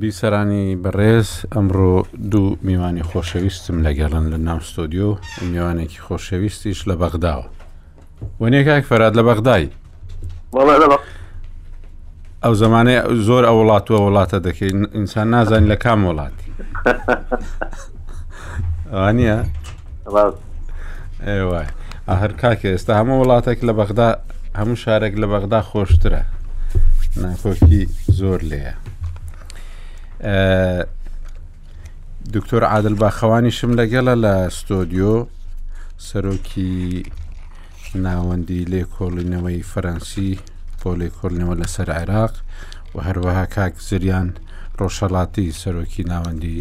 بیسەرانی بەڕێز ئەمڕۆ دوو میوانی خۆشەویستم لەگەڵن لە ناوستۆدیۆ میوانێکی خۆشەویستیش لە بەغداوە وەنێ کاک فەرات لە بەغدای ئەو زمانێ زۆر ئە وڵات و وڵاتە دەکەین ئینسان نازانین لە کام وڵات وانە وای هەر کاکە ئێستا هەموو وڵاتێک لە بەغدا هەموو شارێک لە بەغدا خۆشترە ناکۆکی زۆر لێە دکتۆر عادل باخەوانیشم لەگەڵە لە ستۆدیۆ سەرۆکی ناوەندی لێکۆڵینەوەی فەرەنسی بۆ لێکۆڵینەوە لەسەر عێراق و هەروەها کاک زریان ڕۆژهڵاتی سەرۆکی ناوەندی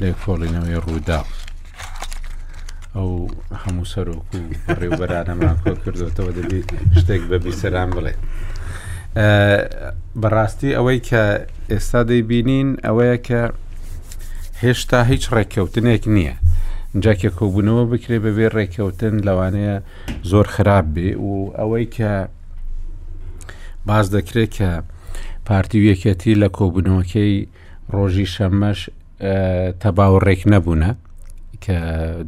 لێکۆڵینەوەی ڕوودا. ئەو هەموو سەرۆک و بەڕێوبەرانەمان کۆ کردوێتەوە دەبی شتێک بە بیسەران بڵێ بەڕاستی ئەوەی کە ئێستا دەیبینین ئەوەیە کە هێشتا هیچ ڕێککەوتنێک نییە جا کە کۆبوونەوە بکرێ بەبێ ڕێککەوتن لەوانەیە زۆر خراپ بێ و ئەوەی کە باز دەکرێت کە پارتی وەکەتی لە کۆبوونەوەکەی ڕۆژی شەممەش تەبا و ڕێکنەبوونە کە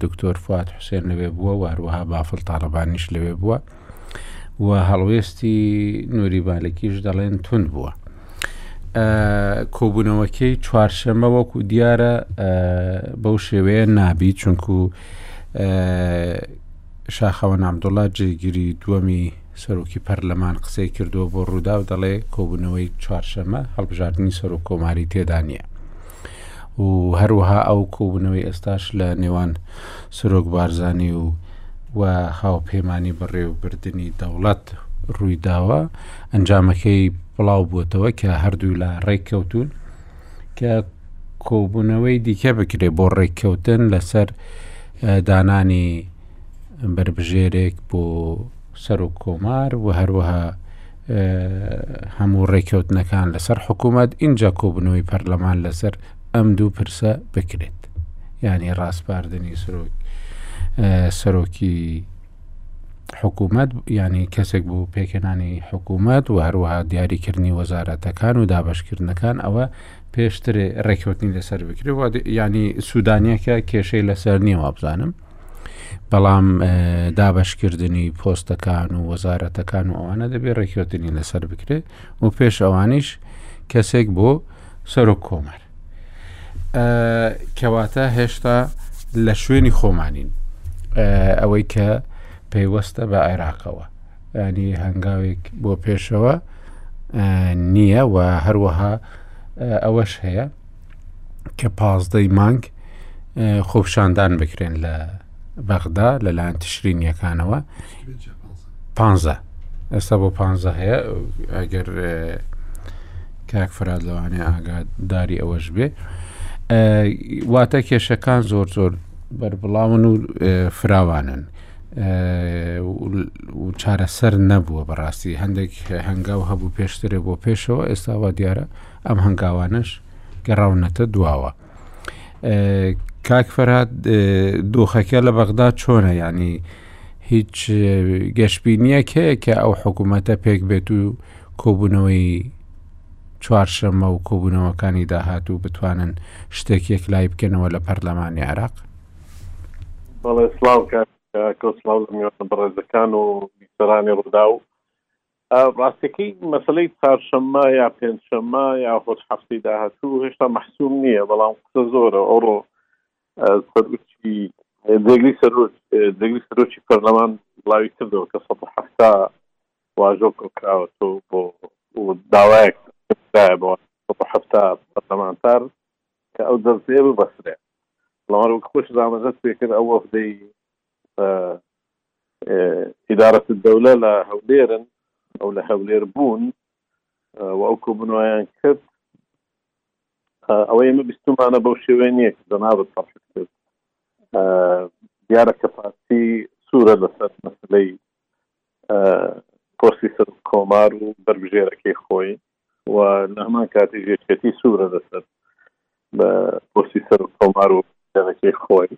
دکتۆر فات حوسێن لەوێ بووە و هەروەها بافڵ تاڕەبانیش لەوێ بووە و هەڵوێستی نوری بالکیش دەڵێن تون بووە کۆبوونەوەکەی چوارشەمە وەکو دیارە بەو شێوەیە نابی چونکو شاخەوە نامدوڵات جێگیری دووەمی سەرۆکی پەرلەمان قسەی کردووە بۆ رووداو دەڵێ کۆبوونەوەی چوارشەمە هەڵبژاردنی سەرۆک کۆماری تێدا نییە و هەروەها ئەو کۆبوونەوەی ئێستاش لە نێوان سەرۆک بارزانی و و هاوپەیمانی بەڕێوەبردننی دەوڵەت ڕووی داوە ئەنجامەکەی بڵاو بووتەوە کە هەردوو لا ڕێککەوتون کە کۆبوونەوەی دیکە بکرێت بۆ ڕێککەوتن لەسەر دانانی بەربژێرێک بۆ سەرۆک کۆمار و هەروەها هەموو ڕێککەوتنەکان لەسەر حکوومەت ئینجا کۆبنەوەی پەرلەمان لەسەر ئەم دوو پرسە بکرێت ینی ڕاسپاردنی سرۆک سەرۆکی حکوومەت ینی کەسێک بوو پێکەنانی حکوومەت و هەروەها دیاریکردنی وەزارەتەکان و دابشکردنەکان ئەوە پێشتر ڕێککەوتنی لەسەر بکرێت ینی سوودانیەکە کێشەی لەسەر نییە وابزانم بەڵام دابەشکردنی پۆستەکان و وەزارەتەکان و ئەوانە دەبێت ڕێکوتنی لەسەر بکرێت و پێش ئەوانیش کەسێک بۆ سەرۆک کۆمار کەواتە هێشتا لە شوێنی خۆمانین ئەوەی کە پەیوەستە بە عێراقەوە ینی هەنگاوێک بۆ پێشەوە نییە و هەروەها ئەوەش هەیە کە پازدەی مانگ خۆپشاندان بکرێن لە بەغدا لەلایەن تشرینیەکانەوە پ ئێستا بۆ پ هەیە ئەگەر کاک فراد لەوانێ ئاگاداری ئەوەش بێ واتە کێشەکان زۆر زۆر بەربڵاون و فراوانن و چارەسەر نەبووە بەڕاستی هەندێک هەنگاو هەبوو پێشترێ بۆ پێشەوە ئێستاوا دیارە ئەم هەنگاوانەش گەڕاونەتە دواوە کاک فەرات دۆخەکە لە بەغدا چۆنە ینی هیچ گەشببینیەک هەیە کە ئەو حکوومەتە پێک بێت و کۆبوونەوەی چوارشەمە و کۆبوونەوەکانی داهات و بتوانن شتێک یەک لای بکەنەوە لە پەرلەمانی عراق بەڵێ سلااو کە کۆسلااو لە میوانە بەڕێزەکان و بیسەرانی ڕوودا و ڕاستەکەی مەسەلەی چارشەممە یا پێنجشەممە یا خۆد حەفتەی داهاتوو هێشتا مەحسووم نییە بەڵام قسە زۆرە ئەوڕۆ سەرچی جێگری سەرۆک جێگری سەرۆکی پەرلەمان بڵاوی کردەوە کە سە حەفتا واژۆ کۆکراوەەوە بۆ داوایەک بەوە حفتا پەرلەمانتار کە ئەو دەستێ ببەسرێ لەوان وەک خۆش زامەزەت پێکرد ئەو وەفدەی ئیدارەت دەولە لە هەولێرن ئەو لە هەولێر بوون و ئەو کۆبنەوەیان کرد ئەوە ئێمە بیستمانە بەو شێوێن یەک جەنابەت پاش کرد دیارە کە پارتی سوورە لەسەر مەسلەی پۆستی سەر کۆمار و بەربژێرەکەی خۆی و لە هەمان کاتی ژێشێتی سوورە لەسەر بە پۆستی سەر کۆمار و دەەکەی خۆی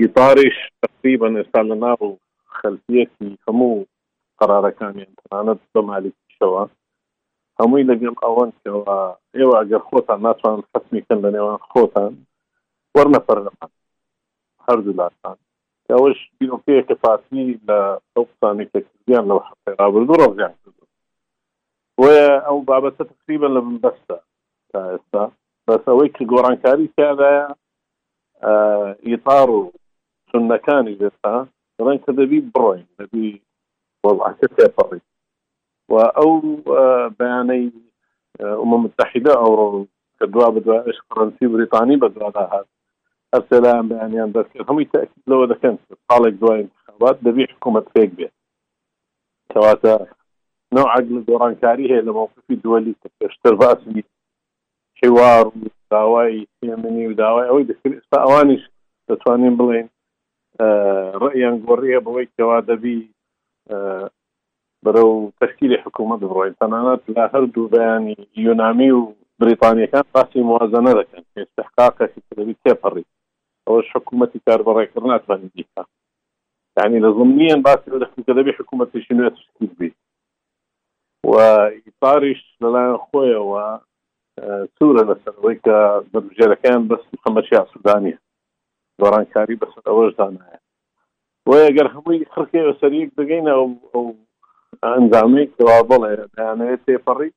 ئیتاریش تەقریبەن ئێستا لە ناو خەلفیەتی هەموو قەرارەکانیان تەنانەت بە مالیکیشەوە هەمووی لەگەڵ ئەوەن کەەوە ئێوە ئەگەر خۆتان ناتوان حەسمی کەن لە نێوان خۆتان وەرنە پەرلەمان هەردوولاتان ئەوەش بیرۆکەیە کە پارتی لە ئەو قسانی کە کردیان لەو حەقی رابردوو ڕەزیان کردو بۆیە ئەو بابەتە تقریبا لە من بەستە تا ئێستا بەس ئەوەی کە گۆڕانکاری تیادایە ئیتاڕ و سوننەکانیش ئێستا دەڵێن کە دەبی بڕۆین دەبی وەڵعەکە تێپەڕی و ئەو بەیانەی ئومە متحیدە ئەوڕۆ کە دوا بدوا ئەش فڕەنسی و بریتانی بەدوادا هات هەرسێلایان بەیانیان دەستکرد هەمووی تەکیت لەوە دەکەن ساڵێک دوای انتخابات دەبی حکوومەت پێک بێت کەواتە نەوعەگ لە گۆڕانکاری هەیە لە مووقفی دووەلی کە پێشتر باسی حیوار و داوای هێمنی و داوای ئەوەی دەکرد ئێستا ئەوانیش دەتوانین بڵێین ڕەئیان گۆڕییە بەوەی کەوا دەبی بەرەو تەشکیلی حکوومەت بڕۆین تەنانەت لە هەردوو بەیانی یۆنامی و بریتانییەکان باسی موازەنە دەکەن کە ئیستحقاقێکی کە دەبی تێپەڕی ئەوەش حکوومەتی کاربەڕێکەر ناتوانێت بیکات یانی لە زمنییەن باسی ئەوە دەکەن کە دەبی حکوومەتێکی نوێ تەشکیل بی و ئیتاڕیش لەلایەن خۆیەوە سوورە لەسەر ئەوەی کە بەربژێرەکەیان بەس محەمەد شیاع سوودانییە، گۆڕانکاری بەسەر ئەوەش دانایە. بۆیە گەر هەمووی خڕکەیەوە سەریەک دەگەینە ئەو ئەندامەی کە وا بڵێ دەیانەوێ تێپەڕی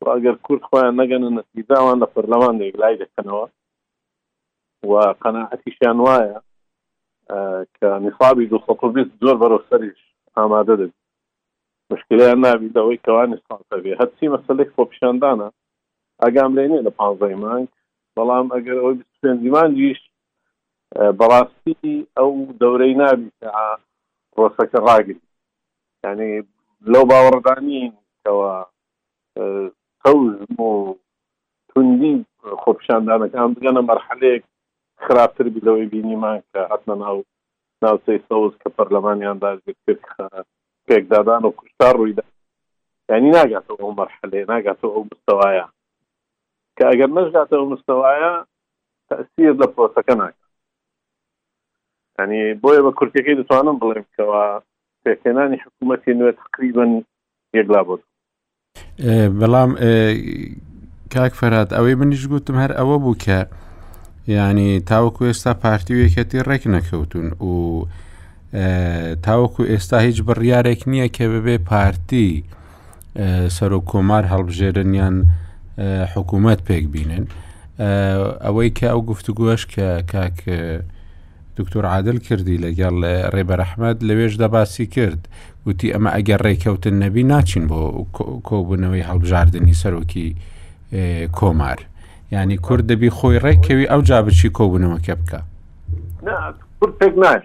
و ئەگەر کورد خۆیان نەگەنە نەتیجە ئەوان لە پەرلەمان یەکلایی دەکەنەوە و قەناعەتیشیان وایە کە نیسابی دوو سەد و بیست زۆر بەرەو سەریش ئامادە دەبێت. مشکلەیان نابی لەوەی کەوانی ساتەێ هەرچی مەسلەی خۆپیشاندانە ئاگام لێ نیە لە پانزەی مانگ بەڵام ئەگەر ئەوەی پێنجی مانگیش بەڕاستی ئەو دەورەی نابی پرۆسەکە ڕاگری ینی لەو باوەڕدانین کەەوە تەوزم و توندی خۆپیشاندانەکان بگەنە مەرحەلێک خراپتر بی لەوەی بینیمان کە هاتنە ناو ناوچەی سەوز کە پەرلەمانیان داگیر کرد پێکدادان و کوشتار ڕوویدا یانی ناگاتەوە ئەو مەرحەلەیە ناگاتەوە ئەو مستەوایە کە ئەگەر نەشگاتە ئەو مستەوایە تەسیر لە پرۆسەکە ناکە ینی بۆیە بە کورتەکەی دەتوانم بڵێم کەەوە پێکهێنانی حکوومەتی نوێ تقریبن یەکلا بۆ بەڵام کاک فەرات ئەوەی منیش گوتم هەر ئەوە بوو کە ینی تاوەکو ئێستا پارتی و یەکەتی ڕێک نەکەوتون و تاوەکو ئێستا هیچ بڕیارێک نییە کە ببێ پارتی سەرۆک کۆمار هەڵبژێرنیان حکوومەت پێک بینن ئەوەی کە ئەو گفتوگوۆش کە کاک دکتۆر عادل کردی لەگەڵ ڕێبەر ئەحمد لەوێشدا باسی کرد وتی ئەمە ئەگەر ڕێککەوتن نەبی ناچین بۆ کۆبوونەوەی هەڵبژاردننی سەرۆکی کۆمار ینی کورد دەبی خۆی ڕێککەوی ئەو جا بچی کۆبوونەوەکە بکە کورد پێک ناش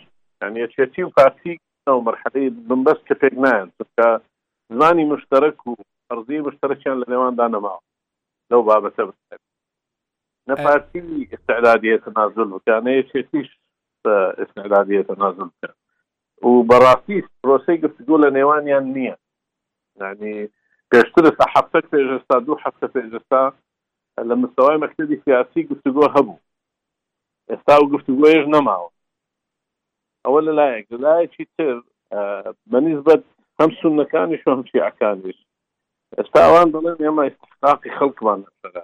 یەکێتی و پارتی ئەو مەرحەدەی بمبەست کە پێک نایەن چونکە زمانی مشتەرەک و ئەرزی مشتەرەکیان لە نێواندا نەماوە لەو بابەتە بکرێت نە پارتی استعدادیە تەنازل بکە نە یەکێتیش استعدادیە تەنازل بکە و بەڕاستی پرۆسی گفتگۆ لە نێوانیان نییە ینی پێشتر سە هەفتە پێشستا دوو هەفتە پێشستا لە مستەوای مەکتبی سیاسی گفتگۆ هەبوو ئێستا و گفتگۆیش نەماوە ئەوە لە لایەک لە لایەکی تر بەنیزبەت هەم سونەکانیش هەم شیعەکانیش ئێستا ئەوان دەڵێن ئێمە استحقاقی خەڵکمان نەسەرە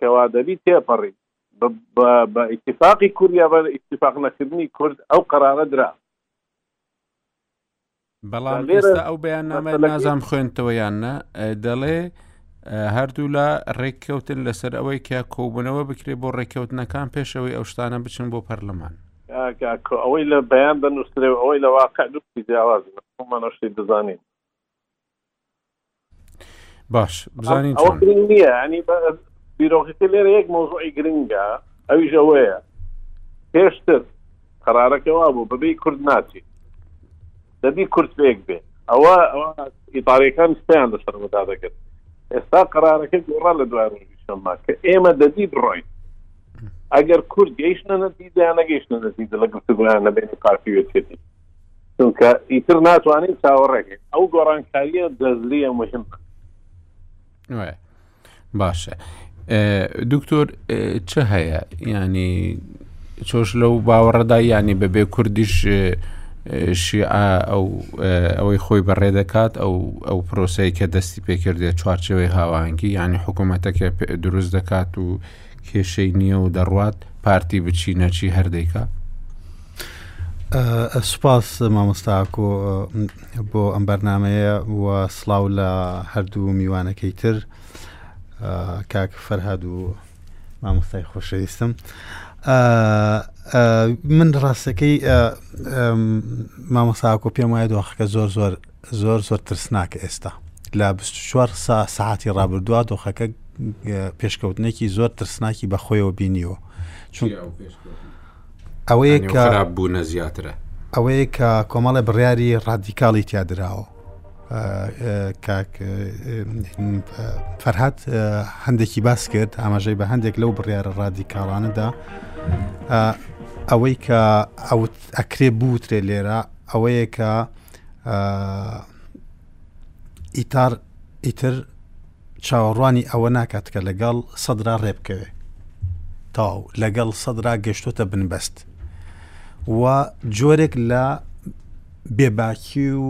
کەوا دەبی تێپەڕی بە ئیتیفاقی کورد یا بە ئیتیفاق نەکردنی کورد ئەو قەرارە درا. بەڵام ئێستا ئەو بەیاننامە نازام خوێنتەوە یان نە دەڵێ هەردوولا ڕێککەوتن لەسەر ئەوەی کە کۆبوونەوە بکرێت بۆ ڕێککەوتنەکان پێشەوەی ئەو شتانە بچن بۆ پەرلەمان ئەوەی لە بەیان دەنووسێ ئەوەی لە واقع دوستی جیاواز منەشتی دەزانین باش بزانین ئەوە چۆن گرنگ نییە ینی بیرۆکەکە لێرە یەک مۆزوعی گرنگە ئەویش ئەوەیە پێشتر قرارەکەوا بوو بەبێ کورد ناچێت دەبی کورد پێک بێ ئەوە ئەوە ئیتاریەکان ستیان لەسەر بەدا دەکرد ئێستا قرارەکە گۆڕا لە دوای ڕۆژی شەمما کە ئێمە دەبی بڕۆین ئەگەر کورد گەیشتە نەتیجە نەگەیشتە نەتیجە لە گفتگویان نەبێنی پارتی وێتێتی چونکە ئیتر ناتوانین چاوەڕێکێ ئەو گۆڕانکاریە جەزریە مهمە باشە دکتۆر چ هەیە ینی چۆش لەو باوەڕەدا ینی بەبێ کوردیش شیعە ئەو ئەوەی خۆی بەڕێ دەکات ئەو ئەو پرۆسی کە دەستی پێکردێت چوارچەوەی هاوانگی ینی حکوومەتەکە دروست دەکات و کێشەی نیە و دەڕوات پارتی بچی نەچی هەر دەیکا. سوپاس مامۆستاکۆ بۆ ئەم بەرنمەیە و سلااو لە هەردوو میوانەکەی تر کاک فەرهاد و مامۆستای خۆشەویستم من ڕاستەکەی مامۆساکۆ پێم وایە دۆخەکە زۆر زۆر زۆر زۆر ترسناکە ئێستا لە 24 سا سعاتی ڕابردووە دۆخەکە پێشکەوتنێکی زۆر ترسناکی بەخۆیەوە بینیوە چون ئەوەیە کە بوونە زیاترە ئەوەیە کە کۆمەڵە بڕیاری ڕادیکاڵی تیادراوە فەرهات هەندێکی باس کرد ئاماژەی بە هەندێک لەو بڕیارە ڕادیکاڵانەدا ئەوەی کە ئەوت ئەکرێ بوترێ لێرە ئەوەیە کە ئیتار ئیتر چاوەڕوانی ئەوە ناکات کە لەگەڵ سەدرا ڕێبکەوێ تاو لەگەڵ سەدرا گەشتوتە بنبەست و جۆرێک لە بێباکی و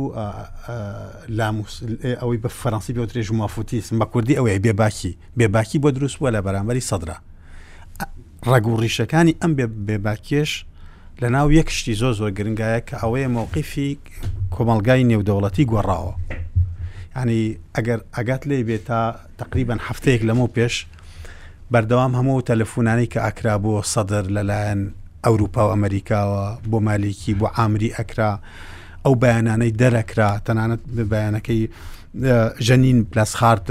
ئەوەی بە فەرەنسی بۆ درێژ مافوتیس بە کوردی ئەوەیە بێباکی بێباکی بۆ دروست بووە لە بەرامبەری سەدرا ڕەگ و ڕیشەکانی ئەم بێباکیەش لەناو یەک شتی زۆر زۆر گرنگایە کە ئەوەیە مەوقیفی کۆمەلگای نێودەوڵەتی گۆڕاوە ینی ئەگەر ئەگات لێ بێت تا تقریبان هەفتەیەک لەمە پێش بەردەوام هەموو تەلەفۆنانی کە ئاکرا بۆ سەدر لەلایەن ئەوروپا و ئەمریکاوە بۆ مالیکی بۆ ئامری ئەکرا ئەو بەیانانەی دەرەکرا تەنانەت بەیانەکەی ژەنین پلاسخارد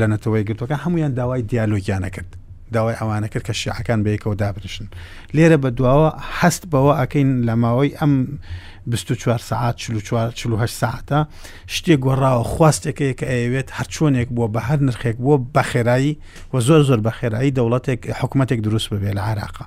لە نەتەوەی گرتوەکە هەمویان داوای دیالۆگیانە کرد داوای ئەوانە کرد کە شیعەکان بەیەکەوە دابرشن لێرە بە دواوە هەست بەوە ئەکەین لە ماوەی ئەم 24 ساعت 44 ساعتە شتێک گۆڕاوە خواستێکەیە کە ئەیەوێت هەرچۆنێک بووە بە هەر نرخێک بووە بەخێرایی و زۆر زۆر بەخێرایی دەوڵەتێک حکوومەتێک دروست ببێ لە عراقا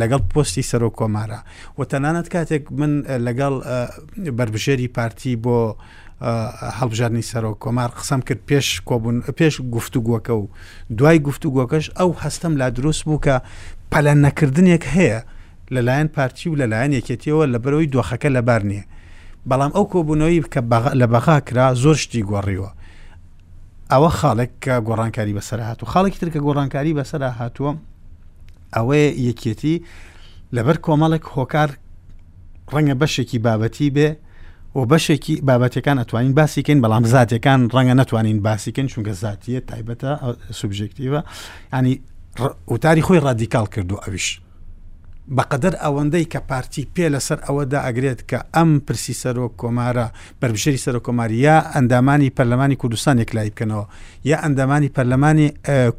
لەگەڵ پۆستی سەرۆک کۆمارە و تەنانەت کاتێک من لەگەڵ بربژێری پارتی بۆ هەڵبژارنی سەرۆک کۆمار قسەم کرد پێش کۆبوون پێش گفتوگووەکە و دوای گفتوگۆکەش ئەو هەستم لا دروست بوو کە پەلە نەکردنێک هەیە لەلایەن پارتی و لەلایەن یەکێتیەوە لە بەرەوەی دۆخەکە لەبار نییە بەڵام ئەو کۆبوونەوەی کە لە بەغا کرا زۆر شتی گۆڕیوە ئەوە خاڵێک کە گۆڕانکاری بەسەر هاتوو خاڵێکی تر کە گۆڕانکاری بەسەر هاتووە ئەوەیە یەکێتی لەبەر کۆمەڵێک هۆکار ڕەنگە بەشێکی بابەتی بێ و بەشێکی بابەتەکان ئەتوانین باسیکەین بەڵام زاتەکان ڕەنگە نتوانین باسیکەن چونکە زاتیە تایبەتە سوبژێکتیوە ینی وتاری خۆی ڕادیکال کردو ئەویش بەقەدەر ئەوەندەی کە پارتی پێ لەسەر ئەوە دائەگرێت کە ئەم پرسی سەرۆک کۆمارە بەربژێری سەرۆک کۆمار یا ئەندامانی پەرلەمانی کوردستان یەکلایی بکەنەوە یا ئەندامانی پەرلەمانی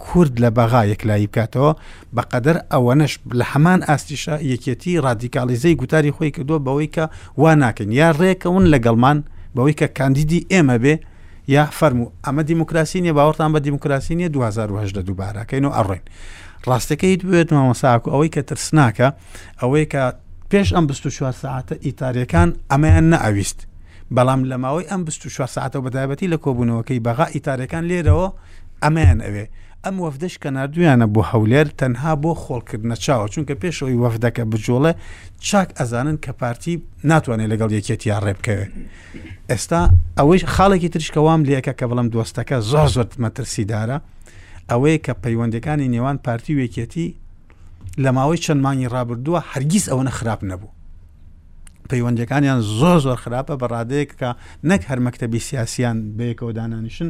کورد لە بەغا یەکلایی بکاتەوە بەقەدەر ئەوەنەش لە هەمان ئاستیشە یەکێتی ڕادیکالیزەی گوتاری خۆی کردووە بەوەی کە وا ناکەین یا ڕێکەون لەگەڵمان بەوەی کە کاندیدی ئێمە بێ یاع فەرموو ئەمە دیموکراسی نیە باوەڕتان بە دیموکراسی نیە دوو هەزار و هەژدە دووبارە کەین و ئەڕۆین ڕاستەکەی بێت مامۆستا ئاکۆ ئەوەی کە ترسناکە ئەوەی کە پێش ئەم 24 ساعتە ئیتاریەکان ئەمەیان نەئەویست بەڵام لە ماوەی ئەم 24 ساعتەوە بەتایبەتی لە کۆبوونەوەکەی بەغا ئیتاریەکان لێرەوە ئەمەیان ئەوێ ئەم وەفدەش کە نردویانە بۆ هەولێر تەنها بۆ خۆڵکردنە چاوە چونکە پێشەوەی وەفدەکە بجۆڵێ چاک ئەزانن کە پارتی ناتوانێت لەگەڵ یەکێتیا ڕێبکەوێت ئێستا ئەوەیش خاڵێکی تریش کە وام لەکە کە بڵم دۆستەکە زۆر زۆر مەترسیدارە ئەوەیە کە پەیوەندەکانی نێوان پارتی وێکێتی لە ماوەی چەند مانگی ڕابردووە هەرگیز ئەوەنە خراپ نەبوو پەیوەندەکانیان زۆر زۆر خراپە بە ڕادەیەک کە نەک هەر مەکتتەبی سیاسیان بەیەکەوە دانانیشن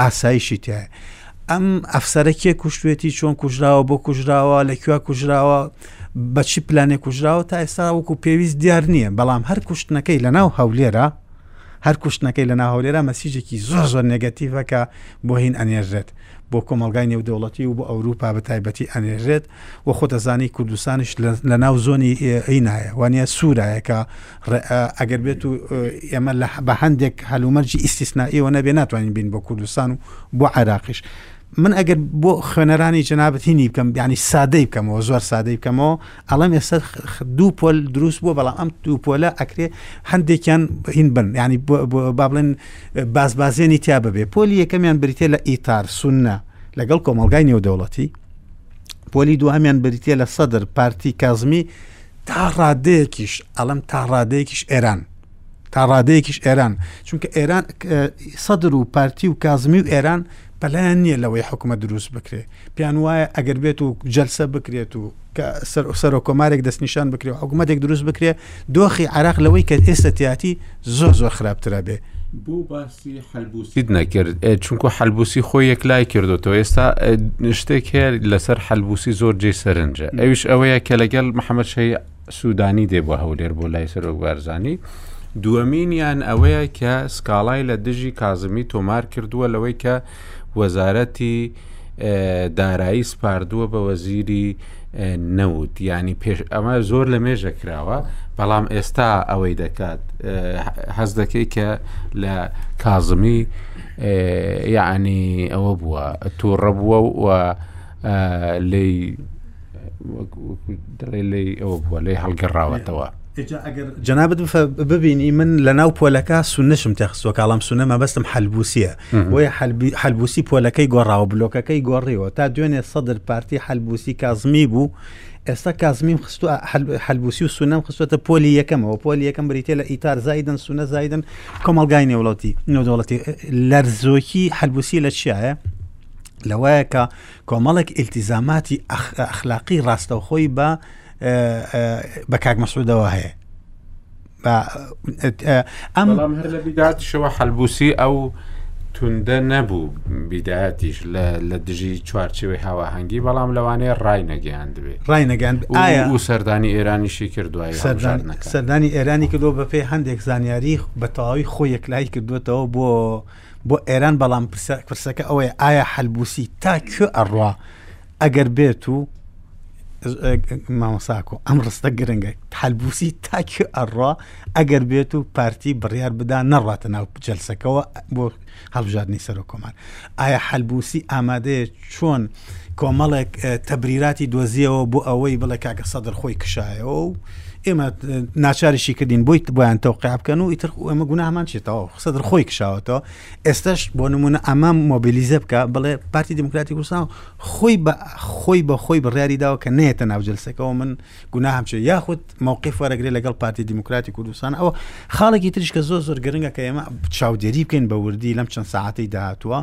ئاسایشی تایە ئەم ئەفسەرە کێ کوشتێتی چۆن کوژراوە بۆ کوژراوە لە کوێ کوژراوە بەچی پلانێک کوژراوە تا ئێستا وەکو پێویست دیار نییە بەڵام هەر کوشتنەکەی لە ناو هەولێرە هەر کوشتنەکەی لە ناهولێرا مەسیجێکی زۆر زۆر نگەتیڤەکە بۆ هین ئەنێژێت بۆ کۆمەلگای نێودەوڵەتی و بۆ ئەوروپا بە تایبەتی ئەنێژێت و خۆ دەزانی کوردستانش لە ناو زۆنی هینایە وانە سوورایەکە ئەگەر بێت و ئێمە لە بە هەندێک هەلومەرجی ئیسیسنائیەوە نەبێ ناتوانین بین بۆ کوردستان و بۆ عێراقیش من ئەگەر بۆ خوێنەرانی جنابەتینی بکەم بیانی سادەی بکەمەوە زۆر سادەی بکەمەوە ئەڵم ئێستا دوو پۆل دروست بووە بەڵام ئەم دوو پۆلە ئەکرێ هەندێکیان هین بن ینی با بڵێن بازبازێنی تیا ببێ پۆلی یەکەمیان بریتێ لە ئیتار سونە لەگەڵ کۆمەلگای نێودەوڵەتی پۆلی دوهامیان بریتە لە سەدر پارتی کازمی تا ڕادەیەکیش ئەڵم تا ڕادەیەکیش ئێران تا ڕادەیەکیش ئێران چونکە ئێران سەدر و پارتی و کازمی و ئێران پەلیان نییە لەوەی حکومە دروست بکرێت پێیان وایە ئەگەر بێت و جلسە بکرێت و کە سەر و سەر و کۆمارێک دەستنیشان بکرێت حکوومەتێک دروست بکرێت دۆخی عراق لەوەی کە ئێستا تیاتی زۆر زۆر خراپترا بێ بۆ باس حەلبوسیت نەکرد چونکو حەلبوسی خۆی یەکلای کردوتەوە ئێستا شتێک هەیە لەسەر حەلبوسی زۆر جێ سەرنجە ئەوش ئەوەیە کە لەگەڵ محەممەد شەی سوودانی دێ بۆ هەولێر بۆ لای سەرۆک بارزانانی دووەمینیان ئەوەیە کە سکاڵای لە دژی کازمی تۆمار کردووە لەوەی کە وەزارەتی دارایی سپاردووە بە وەزیری نەوت ینی پێش ئەمە زۆر لە مێژە کراوە بەڵام ئێستا ئەوەی دەکات حەز دەکەی کە لە کازمی یعنی ئەوە بووە تووڕە بووە و لی دەڵێ لی ئەوە بووە لی هەڵگەڕاوەتەوە ئێجا ئەگەر جەنابت بفە ببینی من لە ناو پۆلەکە سونەشم تەخستوە کاڵام سونە مەبەستم حلبوسیە بۆیە حلبوسی پۆلەکەی گۆڕاوە بلۆکەکەی گۆڕیەوە تا دوێنێ سەدر پارتی حلبوسی کازمی بوو ئێستا کازمیم خستو حلبوسی و سونەم خستوەتە پۆلی یەکەمەوە پۆلی یەکەم بریتە لە ئیتار زایدن سونە زایدن کۆمەلگای نێوڵەتی نێودوڵەتی لەرزۆکی حلبوسی لە چیایە لەوایە کە کۆمەڵێک ئیلتیزاماتی ئەخلاقی ڕاستەوخۆی بە بە کاک مەسعودەوە هەیە ئەم هەر لە بیداتیشەوە حەلبوسی ئەو توندە نەبوو بیداەتیش لە دژی چوارچێوەی هاواهەنگی بەڵام لەوانەیە ڕای نەگەیان دوێ ڕای نەگەن ئایا و سەردانی ئێرانیشی کردوای سەردانی ئێرانی کردو بەپێ هەندێک زانیاری بە تەواوی خۆی یەکلای کردوێتەوە بۆ بۆ ئێران بەڵام پرسەکە ئەوەیە ئایا حەلبوسی تا کوێ ئەڕوا ئەگەر بێت و مامەساکۆ ئەم ڕستە گرنگە حلبوسی تاک ئەڕا ئەگەر بێت و پارتی بڕیار بدا نەڕاتە ناو جلسەکەەوە بۆ هەڵبژاردننی سەرۆکۆمان ئایا حلبوسی ئامادەیە چۆن کۆمەڵێک تەبریراتی دۆزیەوە بۆ ئەوەی بڵێ کاکە سەدر خۆی کشایەوە و ئێمە ناچاریشی کردین بۆی بۆیان تەوقع بکەن و ئیتر ئەمە گوناهمان چێتەوە سەدر خۆی کشاوەتەوە ئێستش بۆ نمونە ئەمە مۆبیلیزە بکە بڵێ پارتی دموکراتی کوردستان خۆی بە خۆی بە خۆی بڕیاری داوە کە نێتە ناوجلسەکەەوە من گوناهم چێ یاخود مووقف وەرەگرێ لەگەڵ پارتی دموکراتی کوردستان ئەوە خاڵێکی تریش کە زۆر زۆر گرنگە کە ئێمە چاودێری بکەین بە وردی لەم چەند ساعتی داهتووە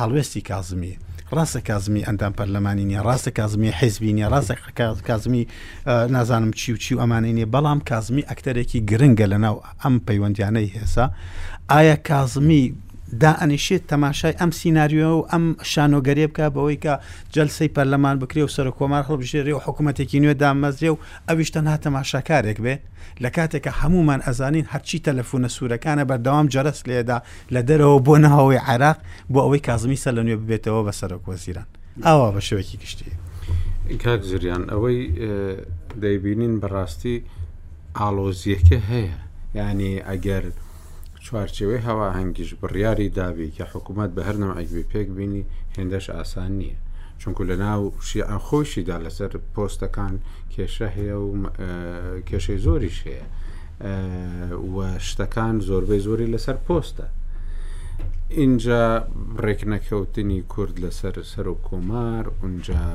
هەڵوێستی کازمی، ڕاستە کازمی ئەندام پەرلەمانی نیە، ڕاستە کازمی حیزبی نیە، ڕاستە کازمی نازانم چی و چی و ئەمانەی نیە، بەڵام کازمی ئەکتەرێکی گرنگە لە ناو ئەم پەیوەندیانەی هێسا ئایا کازمی دائەنیشێت تەماشای ئەم سینناریۆ و ئەم شانۆگەرێ بکە بەوەی کە جەلسەی پەرلەمان بکرێ و سەر کۆمار هەڵبژێری و حکوومەتێکی نوێ دامەزرێ و ئەویش تەنها تەماشاکارێک بێ لە کاتێکە هەمومان ئەزانین هەرچی تەلەفونە سوورەکانە بەردەوام جەرەس لێدا لە دەرەوە بۆ ناوەوەی عێراق بۆ ئەوەی کازمی سەر لە نوێ ببێتەوە بە سەرۆک وەزیران ئاوا بە شێوەیەکی گشتی کاک زریان ئەوەی دەیبینین بەڕاستی ئالۆزیەکە هەیە ینی ئەگەر چوارچەوەی هەواهەنگیش بڕیاری دابی کە حکوومەت بە هەر نەوەیکبی پێک بینی هێندەش ئاسان نییە چونکو لە ناو شیعە خۆشیدا لەسەر پۆستەکان کێشە هەیە و کێشەی زۆریش هەیە و شتەکان زۆربەی زۆری لەسەر پۆستە ئینجا ڕێکنەکەوتنی کورد لەسەر سەر و کۆمار ئونجا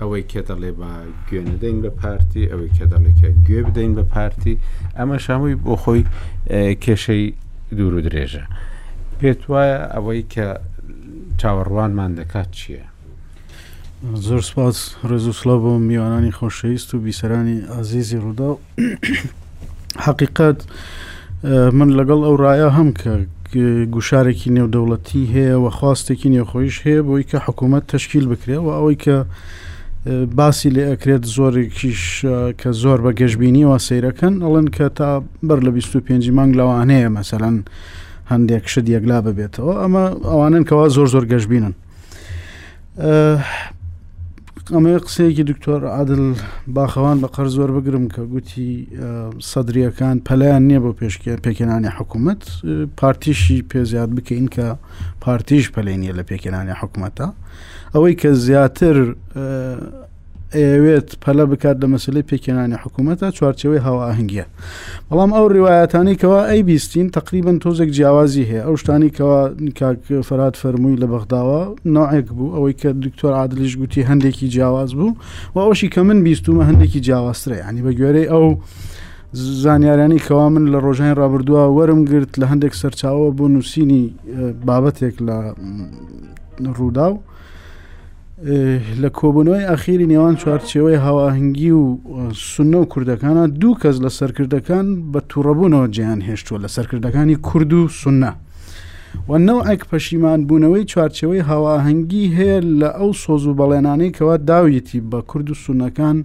ئەوەی کە دەڵێ بە گوێ نەدەین بە پارتی ئەوەی کە دەڵێکە گوێ بدەین بە پارتی ئەمە شەمووی بۆ خۆی کێشەی دوور و درێژە پێت وایە ئەوەی کە چاوەڕوانمان دەکات چییە؟ زۆر سپاس ڕێزو سلااو بۆ میوانانی خۆشەویست و بیسەرانی ئازیزی ڕوودا و حقیقت من لەگەڵ ئەو ڕایە هەم کە گوشارێکی نێودەوڵەتی هەیە و خواستێکی نێوخۆیش هەیە بۆی کە حکوومەت تشکیل بکرێت و ئەوەی کە باسی لێ ئەکرێت زۆرێکیش کە زۆر بە گەشببینی و سیرەکەن ئەڵەن کە تا بەر لە 25 مانگ لەوانەیە مەسەەن هەندێک شت یەکلا ببێتەوە ئەمە ئەوانن کەوا زۆر زۆر گەشببینن ئەمەیە قسەیەکی دکتۆر عادل باخەوان بە قەر زۆر بگرم کە گوتی سەدریەکان پەلیان نییە بۆ پێشکە پێکێنانی حکوومەت پارتیشی پێ زیاد بکەین کە پارتیش پەلێنە لە پێکێنانی حکوومەتە ئەوەی کە زیاتر ئەیەوێت پەلە بکات لە مەسلەی پێکێنانی حکوومەتە چوارچەوەی هاواهنگگیە بەڵام ئەو ڕواەتانی کەوا ئەی بیستین تقریبن تۆزێک جیاوازی هەیە ئەو شتانی کەوا کاک فەرات فەرمووی لە بەغداوە ناعێک بوو ئەوەی کە دکتۆر عادلیش گوتی هەندێکی جیاواز بوو و ئەوشی کە من بیستومە هەندێکی جیاوازترە ینی بە گوێرەی ئەو زانیارانی کەوا من لە ڕۆژانی ڕابردووە وەرم گرت لە هەندێک سەرچاوە بۆ نووسینی بابەتێک لە ڕوودا و لە کۆبوونەوەی ئەخیری نێوان چوارچێوەی هاواهنگگی و سنە و کوردەکانە دوو کەس لە سەرکردەکان بە تووڕەبوونەوە جیان هێشتووە لە سەرکردەکانی کورد و سنە و نەوەک پەشیمان بوونەوەی چوارچەوەی هاواهنگگی هەیە لە ئەو سۆز و بەڵێنانەی کەوا داویەتی بە کورد و سونەکان و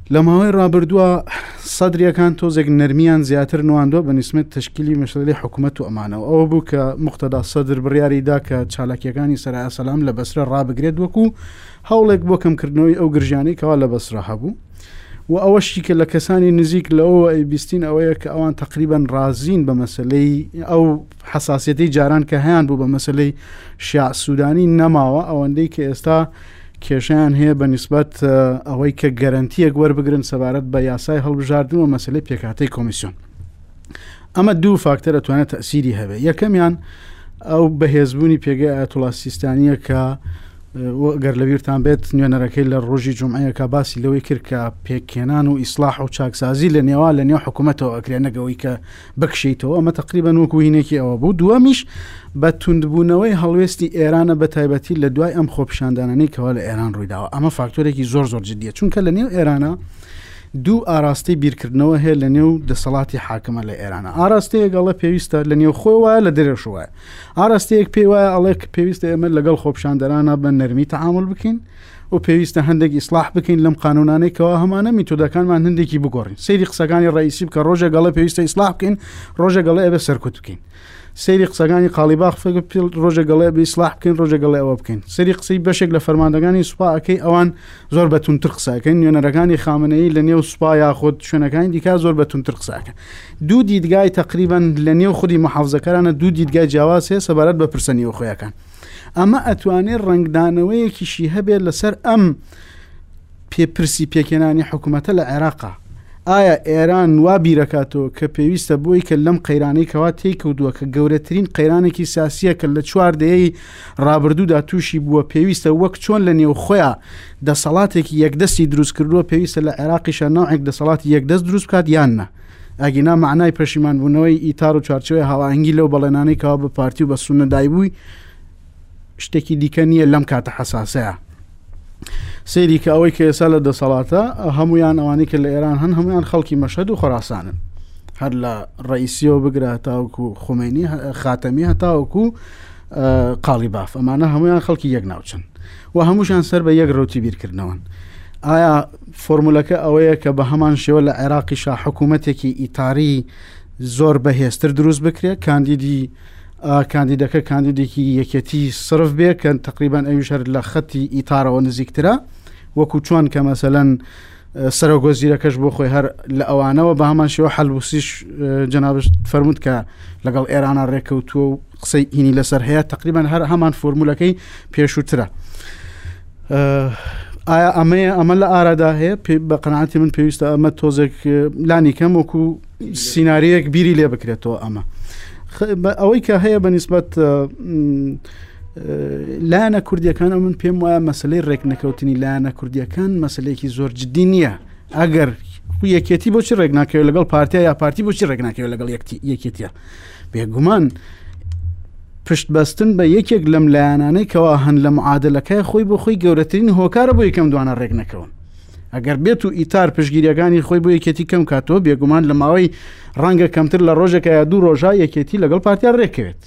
لە ماوەی ڕابردووە سەدریەکان تۆزێک نەرمیان زیاتر نواندوە بە نیسمەت تشکیلی مەشغلی حکوومەت و ئەمانەوە ئەوە بوو کە مختدا سەدر بڕیاری دا کە چالاکیەکانی سەرا سەسلام لە بەسرە ڕابگرێت وەکو هەوڵێک بۆ کەمکردنەوەی ئەو گرژیانەی کەوا لە بەسرە هەبوو و ئەوەشی کە لە کەسانی نزیک لەەوە ئەی بیستین ئەوەیە کە ئەوان تقریبان ڕازین بە مەسلەی ئەو حساسەتی جاران کە هەیان بوو بە مەسلەی شیع سوودانی نەماوە ئەوەندەی کە ئێستا کێشەیان هەیە بە نسبەت ئەوەی کە گەرنتیەک وەربگرن سەبارەت بە یاسای هەڵبژاردن و مەسلەی پێکاتی کۆمیسیۆن ئەمە دوو فاکتەر ئەتوانێت تەسیری هەبێ یەکەمیان ئەو بەهێزبوونی پێگەی ئەتوڵا سیستانیە کە گەر لە بیرتان بێت نوێنەرەکەی لە ڕۆژی جمعەیەکە باسی لەوەی کرد کە پێکێنان و ئیسلاح و چاکسازی لە نێوا لە نێو حکوومەتەوە ئەکرێ نەگەوەی کە بکشیتەوە ئەمە تقریبەن وەکو هینێکی ئەوە بوو دووەمیش بە توندبوونەوەی هەڵوێستی ئێرانە بە تایبەتی لە دوای ئەم خۆپشاندانانی کەوا لە ئێران ڕوویداوە ئەمە فاکتۆرێکی زۆر زۆر جددیە چونکە لە نێو ئێرانە دوو ئاراستی بیرکردنەوە هەیە لە نێو دەسەڵاتی حاکمە لە ئێرانە ئاراستەیە گەڵە پێویستە لە نێو خۆی وایە لە درێژ وایە ئاراستەیەک پێی وایە ئەڵێک پێویستە ئێمە لەگەڵ خۆپشاندەرانە بە نەرمی تەعامل بکەین. و پێویستە هەندێک ئیسلاح بکەین لەم قانونانەی کەوا هەمانە میتودەکانمان هەندێکی بگۆڕین سەیری قسەکانی ڕئیسی بکە ڕۆژێک گەڵێ پێویستە ئیسلاح بکەین ڕۆژێک گەڵێ ئەبێ سەرکوت بکەین سەیری قسەکانی قاڵیباخ فکر پیل ڕۆژێک گەڵێ بە ئیسلاح بکەین ڕۆژێک گەڵێ ئەوە بکەین سەری قسەی بەشێک لە فەرماندەکانی سوپاکەی ئەوان زۆر بە تونتر قسەکەن نوێنەرەکانی خامنەی لە نێو سوپا یاخود شوێنەکانی دیکە زۆر بە تونتر قسەکە دوو دیدگای تقریبان لە نێو خودی محافزەکەرانە دوو دیدگای جیاواز هەیە سەبارەت بە پرسە نێوخۆیەکان ئەمە ئەتوانێت ڕنگدانەوەیەکیشی هەبێت لەسەر ئەم پێ پرسی پێکێنانی حکوومەتە لە عێراقا ئایا ئێران وا بیرەکاتەوە کە پێویستە بۆی کە لەم قەیرانەی کەوا تێی کەوتووە کە گەورەترین قەیرانێکی ساسیە کە لە چوار دەیەی ڕابردوودا تووشی بووە پێویستە وەک چۆن لە نێو خۆیان دەسەڵاتێکی یەکدەستی دروست کردووە پێویستە لە عێراقیشە ناوێک دەسەڵاتی یەکدەست دروست بکات یاننا ئەگینا مەعنای پەشیمان بوونەوەی ئیتار و چوارچێوەی هاوئاهەنگی لەو بەڵێنانەی کەوا بە پارتی و بە سونە دایبووی شتێکی دیکە نییە لەم کاتە حەساسەیە سری کە ئەوەی کە ئێستا لە دەسەڵاتە هەمویان ئەوانی کە لە ئێران هەن هەمویان خەڵکی مەشهد و خۆراسانن هەر لە ڕئیسیەوە بگرە تاوکو خومێنی خاتەمی هەتاوەکو قاڵی باف ئەمانە هەمویان خەڵکی یەک ناوچن و هەمووشیان سەر بە یەک ڕەوتی بیرکردنەوەن. ئایا فۆرمولەکە ئەوەیە کە بە هەمان شێوە لە عێراقیشا حکوومەتێکی ئیتاری زۆر بەهێزتر دروست بکرێ، کاندیدی ئا کاندیدەکە کاندیدێکی یەکێتی سرف بێ کە تەقریبەن ئەویش هەر لە خەتی ئیتارەوە نزیکترە وەکوو چۆن کە مەسەلەن سەرۆک وەزیرەکەش بۆ خۆی هەر لە ئەوانەوە بە هەمان شێوە حەلوسیش جەنابشت فەرمووت کە لەگەڵ ئێرانە ڕێکەوتووە و قسەی هینی لەسەر هەیە تقریبان هەر هەمان فۆرمولەکەی پێشووترە. ئایا ئەمەیە ئەمە لە ئارادا هەیە بە قەنعاتی من پێویستە ئەمە تۆزێک لانی کەم وەکو سیناریەک بیری لێ بکرێتەوە ئەمە ئەوەی کە هەیە بە نسبەت لایەنە کوردیەکان ئەو من پێم وایە مەسلەی ڕێک نەکەوتنی لایەنە کوردیەکان مەسلێکی زۆر جددی نییە ئەگەر یەکێتی بۆچی ڕێک ناکەوێت لەگەڵ پارتیا یا پارتی بۆچی ڕێک ناکەوێت لەگەڵ یەکتی یەکێتە بێگومان پشت بەستن بە یەکێک لەم لایەنانەی کەوا هەن لە معادلەکە خۆی بۆ خۆی گەورەترین هۆکارە بۆ یەکەم دوانە ڕێک نەکەون ئەگەر بێت و ئیتار پشگیریەکانی خۆی بۆ یەکێتی کەم کاتەوە بێگومان لە ماوەی ڕەنگە کەمتر لە ڕۆژێکە یا دوو ڕۆژە یەکێتی لەگەڵ پارتیان ڕێکەوێت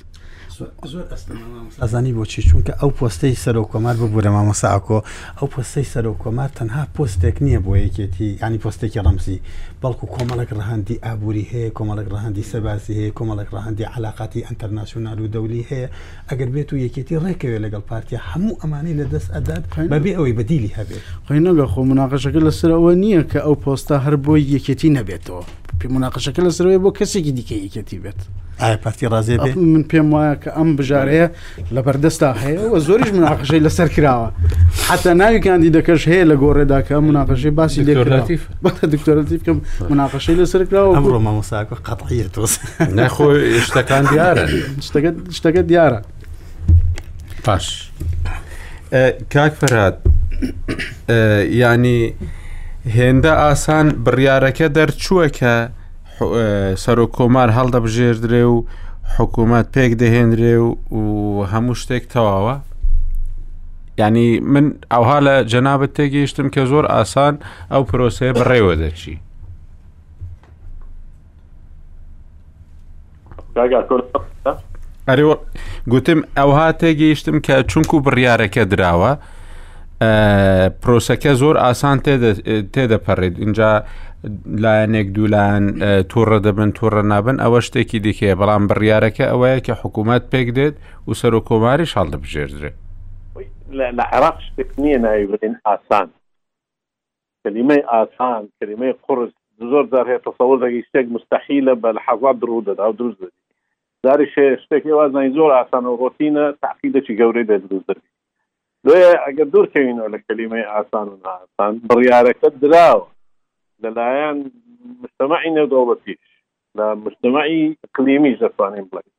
ئەزانی بۆچی چونکە ئەو پۆستەی سەرۆک کۆمار ببوورە مامەساکۆ ئەو پۆستەی سەرۆک کۆمار تەنها پۆستێک نییە بۆ یەکێتی ینی پۆستێکی ڕەمزی بەڵکو کۆمەڵک ڕەهندی ئابووری هەیە کۆمەڵک ڕەهندی سەبازی هەیە کۆمەڵک ڕەهندی علااقاتی ئەتەرناسیۆنال و دەولی هەیە ئەگەر بێت و یەکێتی ڕێکەوێ لەگەڵ پارتیا هەموو ئەمانەی لە دەست ئەدات بەبێ ئەوەی بەدیلی هەبێت خۆی نەگە خۆ مناقەشەکە لەسەر ئەوە نییە کە ئەو پۆستە هەر بۆی یەکێتی نەبێتەوە پێ مناقەشەکە لەسەرەوەی بۆ کەسێکی دیکە یەکێتی بێت ئایا پارتی ڕازێ بێت من پێم وایە کە ئەم بژارەیە لە بەردەستا هەیە و زۆریش مناقەشەی لەسەر کراوە حتا ناوی کاندی دەکەش هەیە لە گۆڕێدا کە مناقەشەی باسی دەکراتیف دکتۆرەتی بکەم مناقەشەی لەسەر کراوە ئەمڕۆ مامۆساکە قەتعە تۆس ناخۆ شتەکان دیارە شتەکە شتەکە دیارە پاش کاک فەرات ینی هێندە ئاسان بڕیارەکە دەرچووە کە سەرۆک کۆمار هەڵدەبژێردرێ و حکوومەت پێک دەهێنرێ و هەموو شتێک تەواوە ینی من ئەوها لە جەنابەت تێگەیشتم کە زۆر ئاسان ئەو پرۆسەیە بەڕێوە دەچی کاکا تۆ لە ئەرێ وە- گوتم ئەوها تێگەیشتم کە چونکو بڕیارەکە دراوە ئە، پرۆسەکە زۆر ئاسان تێدە- تێدەپەڕێت اینجا لایەنێک دوولایەن ئە، تووڕە دەبن تووڕە نابن ئەوە شتێکی دیکەیە بەڵام بڕیارەکە ئەوەیە کە حکوومەت پێک دێت و سەرۆک کۆماریش هەڵدەبژێردرێت لە لە عێراق شتێک نییە ناوی بنێن ئاسان کەلیمەی ئاسان، کەلیمەی قورس، زۆر جار هەیە تەسەوڕ دەکەی شتێک موستەحیلە بە لەحەزات ڕوو دەدا و دروست دەبی. جاریش هەیە شتێک هەیە واز دەکەی زۆر ئاسانە و ڕۆتینە تەعقیدێکی گەورەی لێ دروست دەبی. بۆیە ئەگەر دوور کەوینەوە لە کەلیمەی ئاسان و نائاسان، بڕیارەکە دراوە لە لایەن موجتەمەعی نێودەوڵەتیش، لە موجتەمەعی ئیقلیمیش دەتوانین بڵێین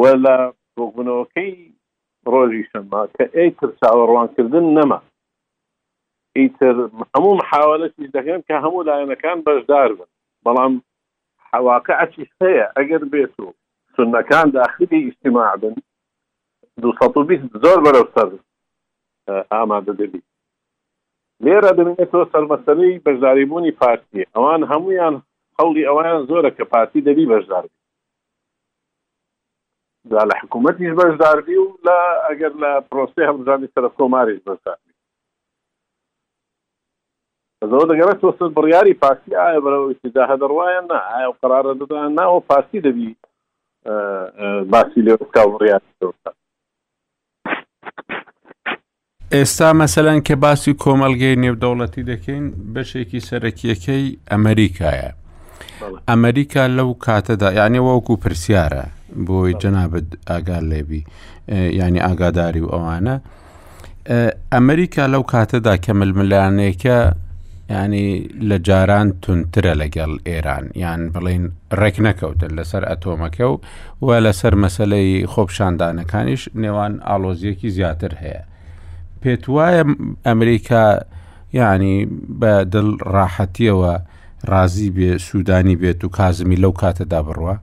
و لە کۆبوونەوەکەی ڕۆژی شەممە کە ئێیتر چاوەڕوان کردن نەما. ئیتر هەموو محاوەلەشیش دەکەن کە هەموو لایەنەکان بەشدار بن بەڵام واقعەکیش هەیە ئەگەر بێت و سوننەکان داخلی ئیجتیماع بن دوو سەد و بیست زۆر بەرەو سەر ئامادە دەبی لێرە دەبێتەوە سەر مەسەلەی بەشداریبوونی پارتی ئەوان هەمویان هەوڵی ئەویان زۆرە کە پارتی دەبی بەشدار جا لە حکوومەتیش بەشداربی و لە ئەگەر لە پرۆسەی هەڵبژاردنی سەرۆک کۆماریش بەشداربی بەزەوە دەگەڕێت تۆسەر بڕیاری پارتی ئایا بەرەوە ئیتیداهە دەڕواە نا ئایا و قرارە دەدان ناوە پارتی دەبی باسی لێ بکە و بڕیار ئێستا مەسەلەن کە باسی کۆمەلگەی نێودەوڵەتی دەکەین بەشێکی سەرەکیەکەی ئەمریکایە ئەمریکا لەو کاتەدا یعنی وەکو پرسیارە بۆی جەنابەت ئاگار لێبی ینی ئاگاداری و ئەوانە ئەمریکا لەو کاتەدا کە ململانێکە ینی لە جاران تونترە لەگەڵ ئێران یان بڵین ڕێک نەکەوتن لەسەر ئەتۆمەکە و وە لەسەر مەسەلەی خۆپشاندانەکانیش نێوان ئاڵۆزیەکی زیاتر هەیە پێت وایە ئەمریکا یعنی بە دڵ ڕاحەتیەوە ڕازی بێ سوودانی بێت و کازمی لەو کاتەدا بڕوە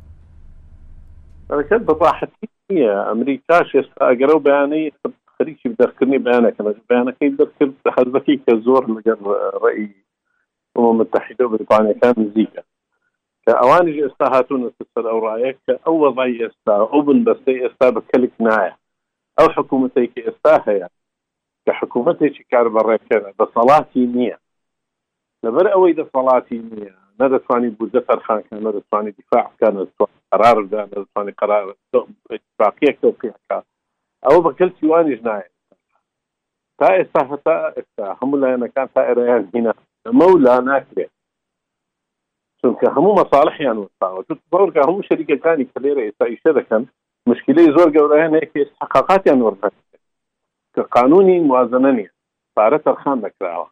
ئەەکەت بەڕاحەتی نییە ئەمریکاش ئێستا ئەگەرەو بەیانەی خەریکی دەرکردنی بەیانەکەن بەیانەکەی دەرکرد بە حەزەکەی کە زۆر لەگەر ڕێی متحیدە بریتانەکان نزیکە کە ئەوانیش ئێستا هاتوونەتە سەر ئەو ڕایە کە ئەو وەزعی ئێستا، ئەو بنبەستەی ئێستا بە کەلک نایە. ئەو حکوومەتەی کە ئێستا هەیە، کە حکوومەتێکی کاربەڕێکەرە، دەسەڵاتی نییە. لەبەر ئەوەی دەسەڵاتی نییە، نە دەتوانێت بودجە تەرخان بکات، نە دەتوانێت دیفاع بکات، نە دەتوانێت قەرار بدات، نە دەتوانێت قەرار ئیتفاقییەک تەوقیع بکات. ئەوە بە کەلکی وانیش نایە. تا ئێستا، هەتا ئێستا هەموو لایەنەکان تا ئێرەیان هینا. ئەمە و لا ناکرێت. چونکە هەموو مەساڵحیان وەستاوە تۆ تصور کە هەموو شەریکەکانی کە لێرە ئێستا ئیشە دەکەن مشکلەی زۆر گەورەیان هەیە کە ئیستحقاقاتیان وەردەگرن کە قانونی موازنە نییە پارە تەرخان نەکراوە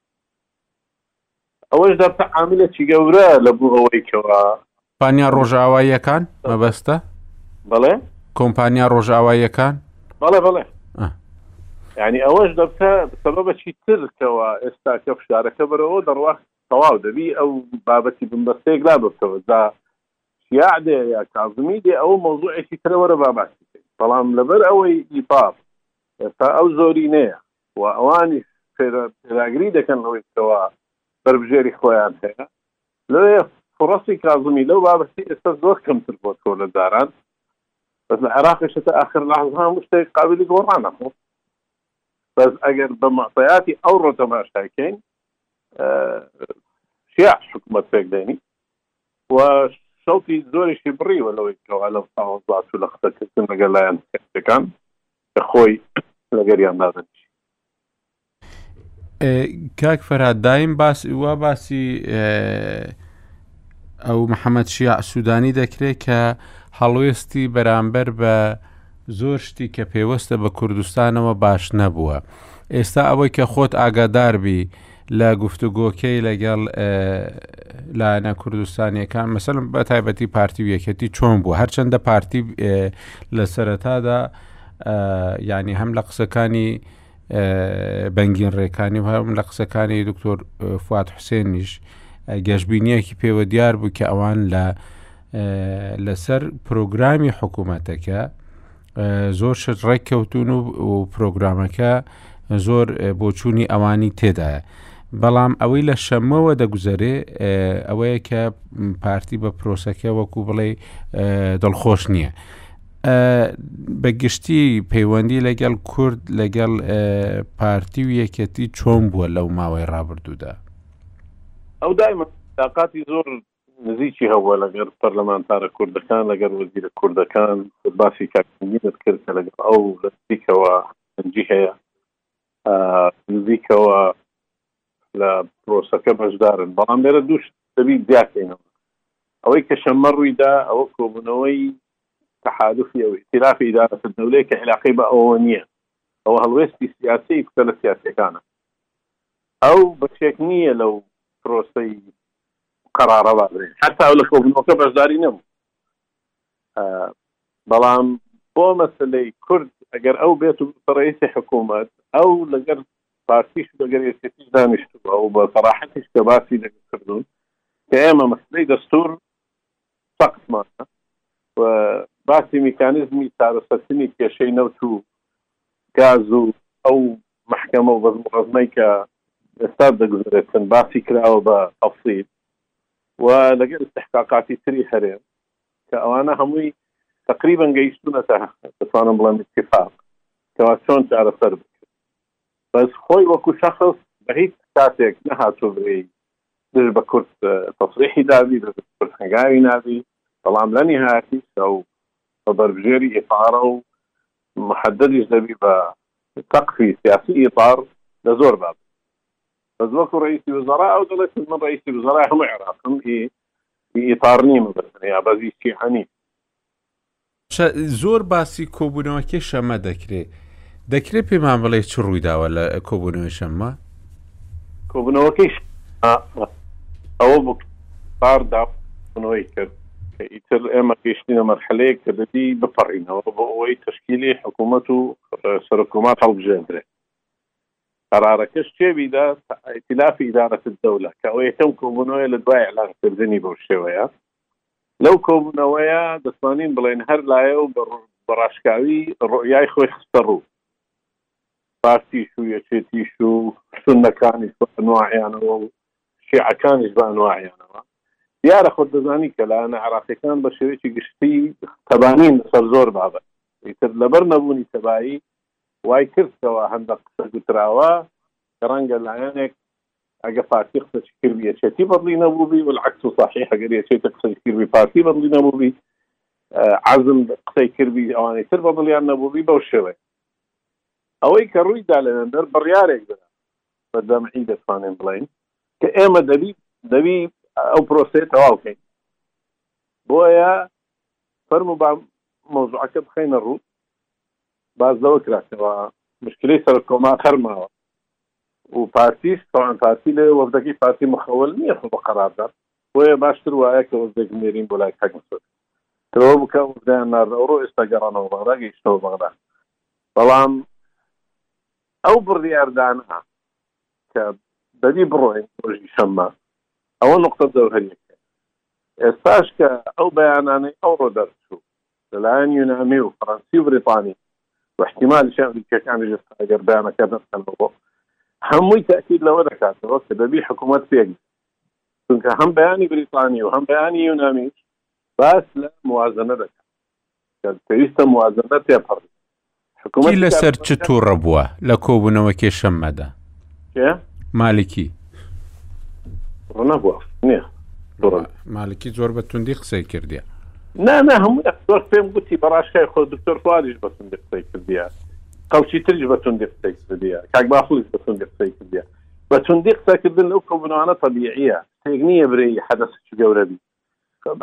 ئەوەش دەبتە عاملێکی گەورە لە بۆ ئەوەی کەوە پانیا ڕۆژاواییەکان مەبەستە بەڵێ کۆمپانیا ڕۆژاواییەکان بەڵێ بەڵێ ینی ئەوەش دەبتە سەبەبەکی ترکەوە ئێستا کە فشارەکە بەرەوە دەڕواست تەواو دەبی ئەو بابەتی بنبەستەیەک لاببتەوە جا شیاع دێ یا کازمی دێ ئەوە مەوزوعێکی ترە وەرە با باسی بکەین بەڵام لەبەر ئەوەی ئیپاپ ئێستا ئەو زۆرینەیە و ئەوانیش پێداگری دەکەن لەوەی کەوا بەربژێری خۆیان هەیە لەوێ فرەسی کازمی لەو بابەتی ئێستا زۆر کەمتر بۆ تۆ لە جاران بەس لە عێراقیشە تا ئاخر لەحظە هەموو شتێک قابلی گۆڕانە خۆ بەس ئەگەر بە معطیاتی ئەوڕۆ تەماشای کەین شیاع حکومەت پێک دێنی و شەڵتی زۆریشی بڕیوە لەوەی کەوا لەم ساوەزات و لە قسەکردن لەگەر لایەن سیاسەکان کە خۆی لەگەریان دادەنیش کاک فەرهاد دایم باس وا باسی ئەو محەممەد شیع سوودانی دەکرێت کە هەڵوێستی بەرامبەر بە زۆر شتی کە پێوەستە بە کوردستانەوە باش نەبووە ئێستا ئەوەی کە خۆت ئاگاداربی لە گفتوگۆکەی لەگەڵ لایەنە کوردستانیەکان مەسەلم بە تایبەتی پارتی و یەکەتی چۆن بوو هەرچەندە پارتی لە سەرەتادا ینی هەم لە قسەکانی بەنگین ڕێکانی و هەم لە قسەکانی دکتۆر فات حوسێنیش گەشببینیەکی پێوە دیار بوو کە ئەوان لە لەسەر پرۆگرامی حکوومەتەکە زۆر شت ڕێککەوتون و پرۆگرامەکە زۆر بۆچوونی ئەوانی تێدایە. بەڵام ئەوەی لە شەمەوە دەگوزارێ ئەوەیە کە پارتی بە پرۆسەکە وەکو بڵێ دڵخۆش نییە. بە گشتی پەیوەندی لەگەڵ کورد لەگەڵ پارتی و یەکەتی چۆن بووە لەو ماوەی ڕابردوودا ئەو دایمە تاقاتی زۆر نزیکی هەبووە لەگەر پەرلەمانتارە کوردەکان لەگەر وەزیرە کوردەکان باسی کاکمیرت کرد کە لەگەڵ ئەو لەزیکەوە نجی هەیە نزیکەوە لە پرۆسەکە بەشدارن، بەڵام لێرە دوو شت دەبی جیاکەینەوە. ئەوەی کە شەممە ڕوویدا ئەوە کۆبوونەوەی تەحالوفی ئەو ئیتیلافی ئیدارەت الدەولەیە کە عیلاقەی بە ئەوەوە نییە. ئەوە هەڵوێستی سیاسیی کوتەلە سیاسییەکانە. ئەو بەشێک نییە لەو پرۆسەی قەرارە وا بڵێین. حەتتا ئەو لە کۆبوونەوەکە بەشداری نەبوو. بەڵام بۆ مەسەلەی کورد ئەگەر ئەو بێت و ببتە ڕەئیسی حکوومەت، ئەو لەگەر پارتیش لەگەر یەکێتیش دانیشتووە و بە سەراحەتیش کە باسی لەگەر کردوون کە ئێمە مەسەلەی دەستوور سەقفمانە و باسی میکانیزمی چارەسەرکردنی کێشەی نەوت و گاز و ئەو مەحکەمە و بەزم و ڕەزمەی کە ئێستا دەگوزەرێتن باسی کراوە بە تەفسیل و لەگەر ئیستحقاقاتی تری هەرێم کە ئەوانە هەمووی تەقریبەن گەیشتوونەتە دەتوانم بڵێم ئیتیفاق کەوا چۆن چارەسەر بکرێت. بەس خۆی وەکو شەخص بە هیچ کاتێک نەهاتوە بلێی دژ بە کورد تەسریحی دابی دژ بە کورد هەنگاوی نابی بەڵام لە نیهایەتیش ئەو بەربژێری ئیتارە و محددیش دەبی بە سەقفی سیاسی ئیتار لە زۆر باب بەس وەکو رئیسی وزەرا ئەو دەڵێت من رئیسی وزەرای هەموو عێراقم ئی ئیتار نیم بەس یا بەس ئی شیعە نیم زۆر باسی کۆبوونەوەکەی شەمە دەکرێ دەکرێت پێمان بڵێ چ ڕوویداوە لە کۆبوونەوەی شەممە؟ کۆبوونەوەکەی ئەوە بوو بارداونەوەی کرد کە ئیتر ئێمە گەشتینە مەرحلەیەک کە دەبی بپەڕینەوە بۆ ئەوەی تشکیلی حکوومەت و سەرکۆمار هەڵبژێندرێت قرارەکەش چێبیدا ئیتلافی ئیدارەت دەولە کە ئەو یەکەم کۆبوونەوەی لە دوای ئەلانکردنی بەو شێوەیە لەو کۆبوونەوەیە دەتوانین بڵێین هەر لایە و بە ڕاشکاوی ڕۆیای خۆی خستە ڕوو. پارتیش و یەکێتیش و سوننەکانیش بە ئەنواعیانەوە و شیعەکانیش بە ئەنواعیانەوە. دیارە خۆت دەزانی کە لایەنە عێراقییەکان بە شێوەیەکی گشتی تەبانین لەسەر زۆر بابەت. ئیتر لەبەر نەبوونی تەبایی وای کرد کەوا هەندەک قسە گوتراوە کە ڕەنگە لایەنێک ئەگەر پارتی قسەشی کردبی یەکێتی بەدڵی نەبووبی والعکس صحیح ئەگەر یەکێتی قسەشی کردبی پارتی بەدڵی نەبووبی عەزم قسەی کردبی ئەوانی تر بەدڵیان نەبووبی بەو شێوەیە ئەوەی کە ڕوویدا لەوێندەر بڕیارێک درا بە جەمعی دەتوانین بڵێین کە ئێمە دەبی دەبی ئەو پرۆسەیە تەواو کەین بۆیە فەرمو با مەوزوعەکە بخەینە ڕوو باز لەوە کرا کەوا مشکلەی سەرۆک کۆمار هەر ماوە و پارتیش تاوان پارتی لێ وەفدەکەی پارتی مخول نیە خۆ بە قەراردا بۆیە باشتر وایە کە وەفدێک نێرین بۆ لای کاک مسعود تەوە بکە وەفدەیان نارد ئەوڕۆ ئێستا گەڕانەوە بەغدا گەیشتەوە بەغدا بەڵام ئەو بڕیاردانە کە دەبی بڕۆین ڕۆژی شەممە ئەوە نقطە جەوهەریەکە ئێستاش کە ئەو بەیانانەی ئەوڕۆ دەرچوو لەلایەن یونامی و فەرەنسی و بریتانی و ئیحتیمالیش ئەمریکییەکانیش ئێستا ئەگەر بەیانەکە نەبکەنەوە بۆ هەمووی تەئکید لەوە دەکاتەوە کە دەبی حکوومەت پێک چونکە هەم بەیانی بریتانی و هەم بەیانی یونامیش باس لە موازنە دەکات کە پێویستە موازنە تێپەڕێت حکومەت لە سەر چ تووڕە بووە لە کۆبوونەوە کێشەممەدا مالکی ڕنەبووە نیە مالکی زۆر بە توندی قسەی کردیا نانا هەموو زۆر پێم گوتی بەڕاشکای خۆ دکتۆر فواریش بە توندی قسەی کردیا خەڵکی تریش بە توندی قسەی کردیا کاک بافڵیش بە توندی قسەی کردیا بە توندی قسەکردن لەو کۆبوونەوانە تەبیعە تێک نییە برێی حەدەسکی گەورەبی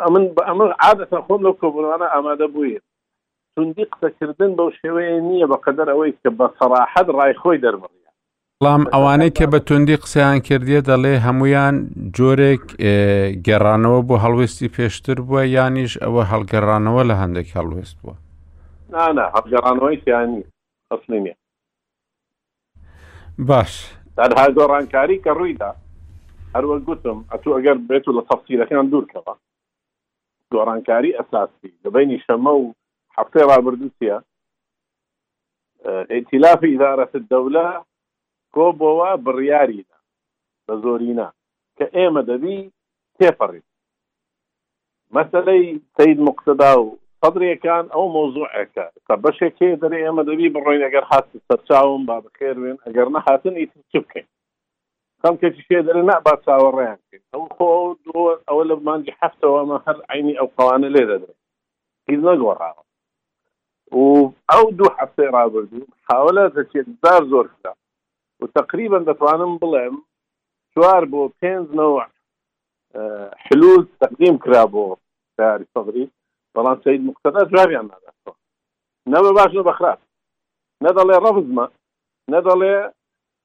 ئەمن بە ئەمە عادەتە خۆم لەو کۆبوونەوانە ئامادە بووین توندی قسە کردن بەو شێوەیە نییە بە قەدەر ئەوەی کە بە سەراحەت ڕای خۆی دەربڕیە. بەڵام ئەوانەی کە بە توندی قسەیان کردیە دەڵێ هەموویان جۆرێک گەڕانەوە بۆ هەڵوێستی پێشتر بووە یانیش ئەوە هەڵگەڕانەوە لە هەندێک هەڵوێست بووە. نانا هەڵگەڕانەوەی تیا نییە ئەسڵی نییە. باش. تەنها گۆڕانکاری کە ڕوویدا هەروەک گوتم ئەتوو ئەگەر بێت و لە تەفسیرەکان دوورکەوە گۆڕانکاری ئەساسی لە بەینی شەممە و هەفتەی ڕابردوو چیە؟ ئیتیلافی ئیدارەت الدەولە کۆبۆوە بڕیاری دا بە زۆرینە کە ئێمە دەبی تێپەڕین مەسەلەی سەید موقتەدا و سەدرێکان ئەو مەوزوعێکە کە بەشێکێ دەرێ ئێمە دەبی بڕۆین ئەگەر هاتن سەرچاوم با بەخێر وێن ئەگەر نەهاتن ئیتر چ بکەین؟ خەڵکێکی پێ دەرێ نا با چاوەڕێیان کەین ئەوە خۆ ئەو درۆ ئەوە لە مانگی حەفتەوە ئەمە هەر عەینی ئەو قەوانە لێ دەدرێ هیچ نەگۆڕاوە و ئەو دوو حەفتەی ڕابردوو حاوەلە دەچێت زار زۆر کرا و تەقریبەن دەتوانم بڵێم چوار بۆ پێنج نەوع حلول تقدیم کرا بۆ تیاری سەدری بەڵام سید مقتدا جوابیان ناداتەوە نە بە باش نە بە خراپ نە دەڵێ ڕەفزمە نە دەڵێ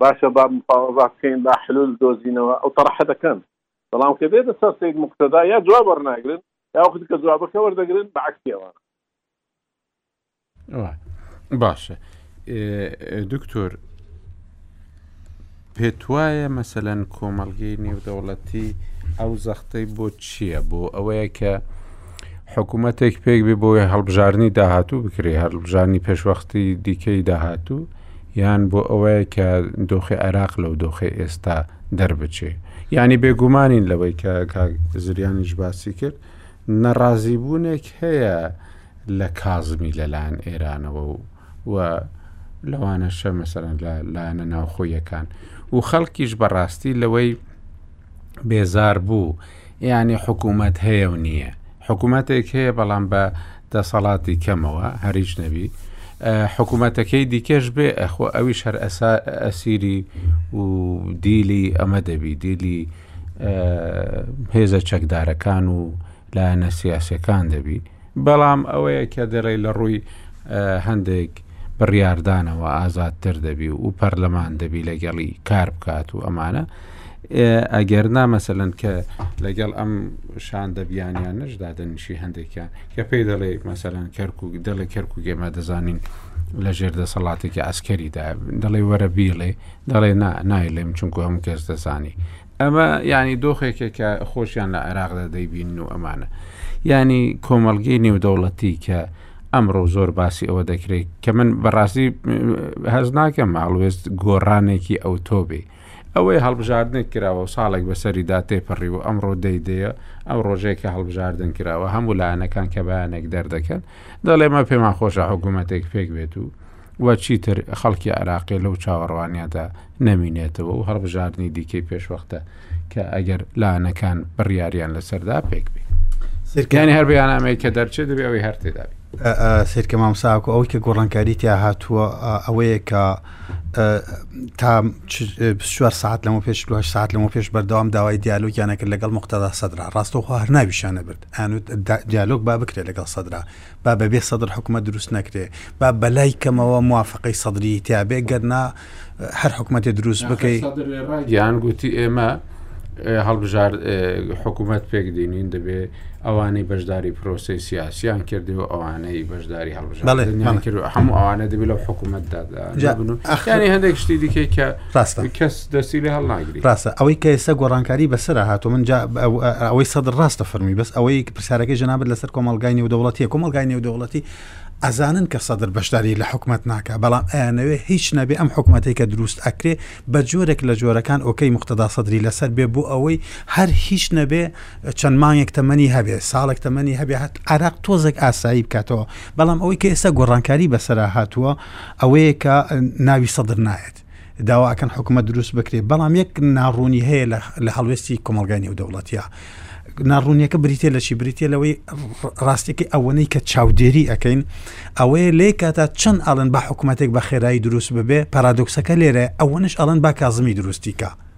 باشە با مفاوەزات بکەین با حلول دۆزینەوە ئەو تەڕحە دەکەن بەڵام کە دێتە سەر سید مقتەدا یا جواب وەرناگرن یا وەخت کە جوابەکە وەردەگرن بە عکسی ئەوانە باشە دکتۆر پێت وایە مەسەەن کۆمەلگەی نێودەوڵەتی ئەو زەختەی بۆ چییە بۆ ئەوەیە کە حکوومەتێک پێک بێ بۆیە هەڵبژارنی داهاتوو بکرێ هەڵبژانی پێشوەختی دیکەی داهاتوو یان بۆ ئەوەیە کە دۆخی عێراق لەو دۆخی ئێستا دەربچێ یعنی بێگومانین لەوەی کە زریانیش باسی کرد نەڕازی بوونێک هەیە لە کازمی لەلایەن ئێرانەوە و و لەوانەشە مەسەرەن لە لایەنە ناوخۆیەکان و خەڵکیش بەڕاستی لەوەی بێزار بوو یانی حکومەت هەیە و نییە. حکومەتێک هەیە بەڵام بە دەسەڵاتی کەمەوە هەریش نەبی حکوومەتەکەی دیکەش بێ ئەخۆ ئەویش هەر ئەسیری و دیلی ئەمە دەبی دیلی هێزە چەکدارەکان و لایەنە سیاسەکان دەبی بەڵام ئەوەیە کە دەڵێی لە ڕووی هەندێک بڕیاردانەوە ئازادتر دەبی و و پەرلەمان دەبی لەگەڵی کار بکات و ئەمانە ئەگەر نامەسەلەن کە لەگەڵ ئەم شان دەبیانیان نەشدا دەنیشی هەندێکیان کە پێی دەڵێ مەسەلەن کەرک و دەڵێ کەرک و گێمە دەزانین لە ژێر دەسەڵاتێکی ئەسکەریدا دەڵێ وەرە بیڵێ دەڵێ نایلێم چونکو هەموو کەس دەزانی ئەمە یعنی دۆخێکە کە خۆشیان لە عێراقدا دەیبین و ئەمانە ینی کۆمەلگەی نێودەوڵەتی کە ئەمڕۆ زۆر باسی ئەوە دەکرێت کە من بەڕاستی هەز ناکەم ماڵوێست گۆڕانێکی ئەوتۆبێ ئەوەی هەڵبژاردنێک کراوە و ساڵێک بەسەریدا تێپەڕی و ئەمڕۆ دەیدەیە ئەو ڕۆژێکە هەڵبژاردن کراوە هەموو لایەنەکان کە بەیانێک دەردەکەن دەڵێمە پێمان خۆشە حکوومەتێک پێک بێت و و چیتر خەڵکی عێراقی لەو چاوەڕوانیەدا نەمینێتەوە و هەڵبژاردنی دیکەی پێشوەختە کە ئەگەر لایەنەکان بڕیاریان لەسەردا پێک بێ سرکانی هەر بەیانامەیە کە دەرچێت دەبێ ئەوەی هەر تێدابی سرکە مامساکو ئەوەی کە گۆڕانکاری تیا هاتووە ئەوەیە کە تا چوار ساعت لەمە پێش دو ساعت لەمە پێش بەردەوام داوای دیالۆگیانە کرد لەگەڵ مختدا سەدرا ڕاستەوخوا هەر ناویشانە برد ئەنوت دیالۆگ با بکرێت لەگەڵ سەدرا با بەبێ سەدر حکومەت دروست نەکرێ با بەلای کەمەوە موافقەی سەدری تیاابێ گەرنا هەر حکوومەتی دروست بکەیت یان گوتی ئێمە هەڵبژار حکوومەت پێک دێنین دەبێ ئەوانەی بەشداری پرۆسی سیاسیان کردی و ئەوانەی بەشداری هەڵژ کرد هەموو ئەوانە دەبێت لەو حکوومەتدا هەندێک شتی دیکەی کە ڕاستە کەس دەستی لێ هەڵناگری ڕاستە ئەوەی کە ئێستا گۆڕانکاری بەسرە هاتو من ئەوەی سەد ڕاستە فەرمی بەس ئەوەی پرسیارەکەی جنابەت لەسەر کۆمەلگای نێودەوڵەتی کۆمەلگای نێودەوڵەتی ئەزانن کە سەدر بەشداری لە حکوومەت ناکە بەڵام ئەیانەوێ هیچ نەبێ ئەم حکوومەتی کە دروست ئەکرێ بە جۆرێک لە جۆرەکان ئۆکەی مختدا سەدری لەسەر بێ بۆ ئەوەی هەر هیچ نەبێ چەند مانگێک تەمەنی هەبێ ساڵێک تەمەنی هەبێ هەت عراق تۆزێک ئاسایی بکاتەوە بەڵام ئەوەی کە ئێستا گۆڕانکاری بەسرە هاتووە ئەوەیە کە ناوی سەدر نایە داوا ئەکەن حکومەت دروست بکرێت، بەڵام یەک ناڕوونی هەیە لە هەڵوێستی کۆمەڵگای نێودەوڵەتییا. ناڕوونیەکە بریتە لە چی؟ بریتە لەوەی ڕاستەکەی ئەوەنەی کە چاودێری ئەەکەین ئەوەیە لێ کاتا چەند ئاڵن بە حکوومەتێک بە خێرایی دروست ببێ پارادۆکسەکە لێرە ئەوەنش ئەڵەن با کازمی دروستیکە.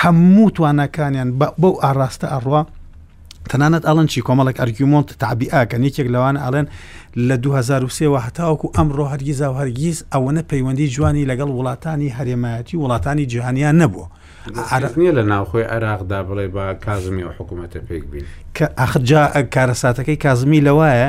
هەموو تواناکانیان بەو ئاراستە ئەڕوا تەنانەت ئەڵەن چی کۆمەڵک ئەرگیومۆنت تابیئکەن یەکێک لەوان ئەڵێن لە 2023ەوە هەتاوەکو ئەمڕۆ هەرگیزا و هەرگیز ئەوەنە پەیوەندی جوانی لەگەڵ وڵاتانی هەرێمایەتی وڵاتانی جیهانیان نەبووە نیە لە ناوخۆی عراقدا بڵێ بە کازمی و حکوومەتە پێک بین کە ئاخرجا کارەساتەکەی کازمی لەوایە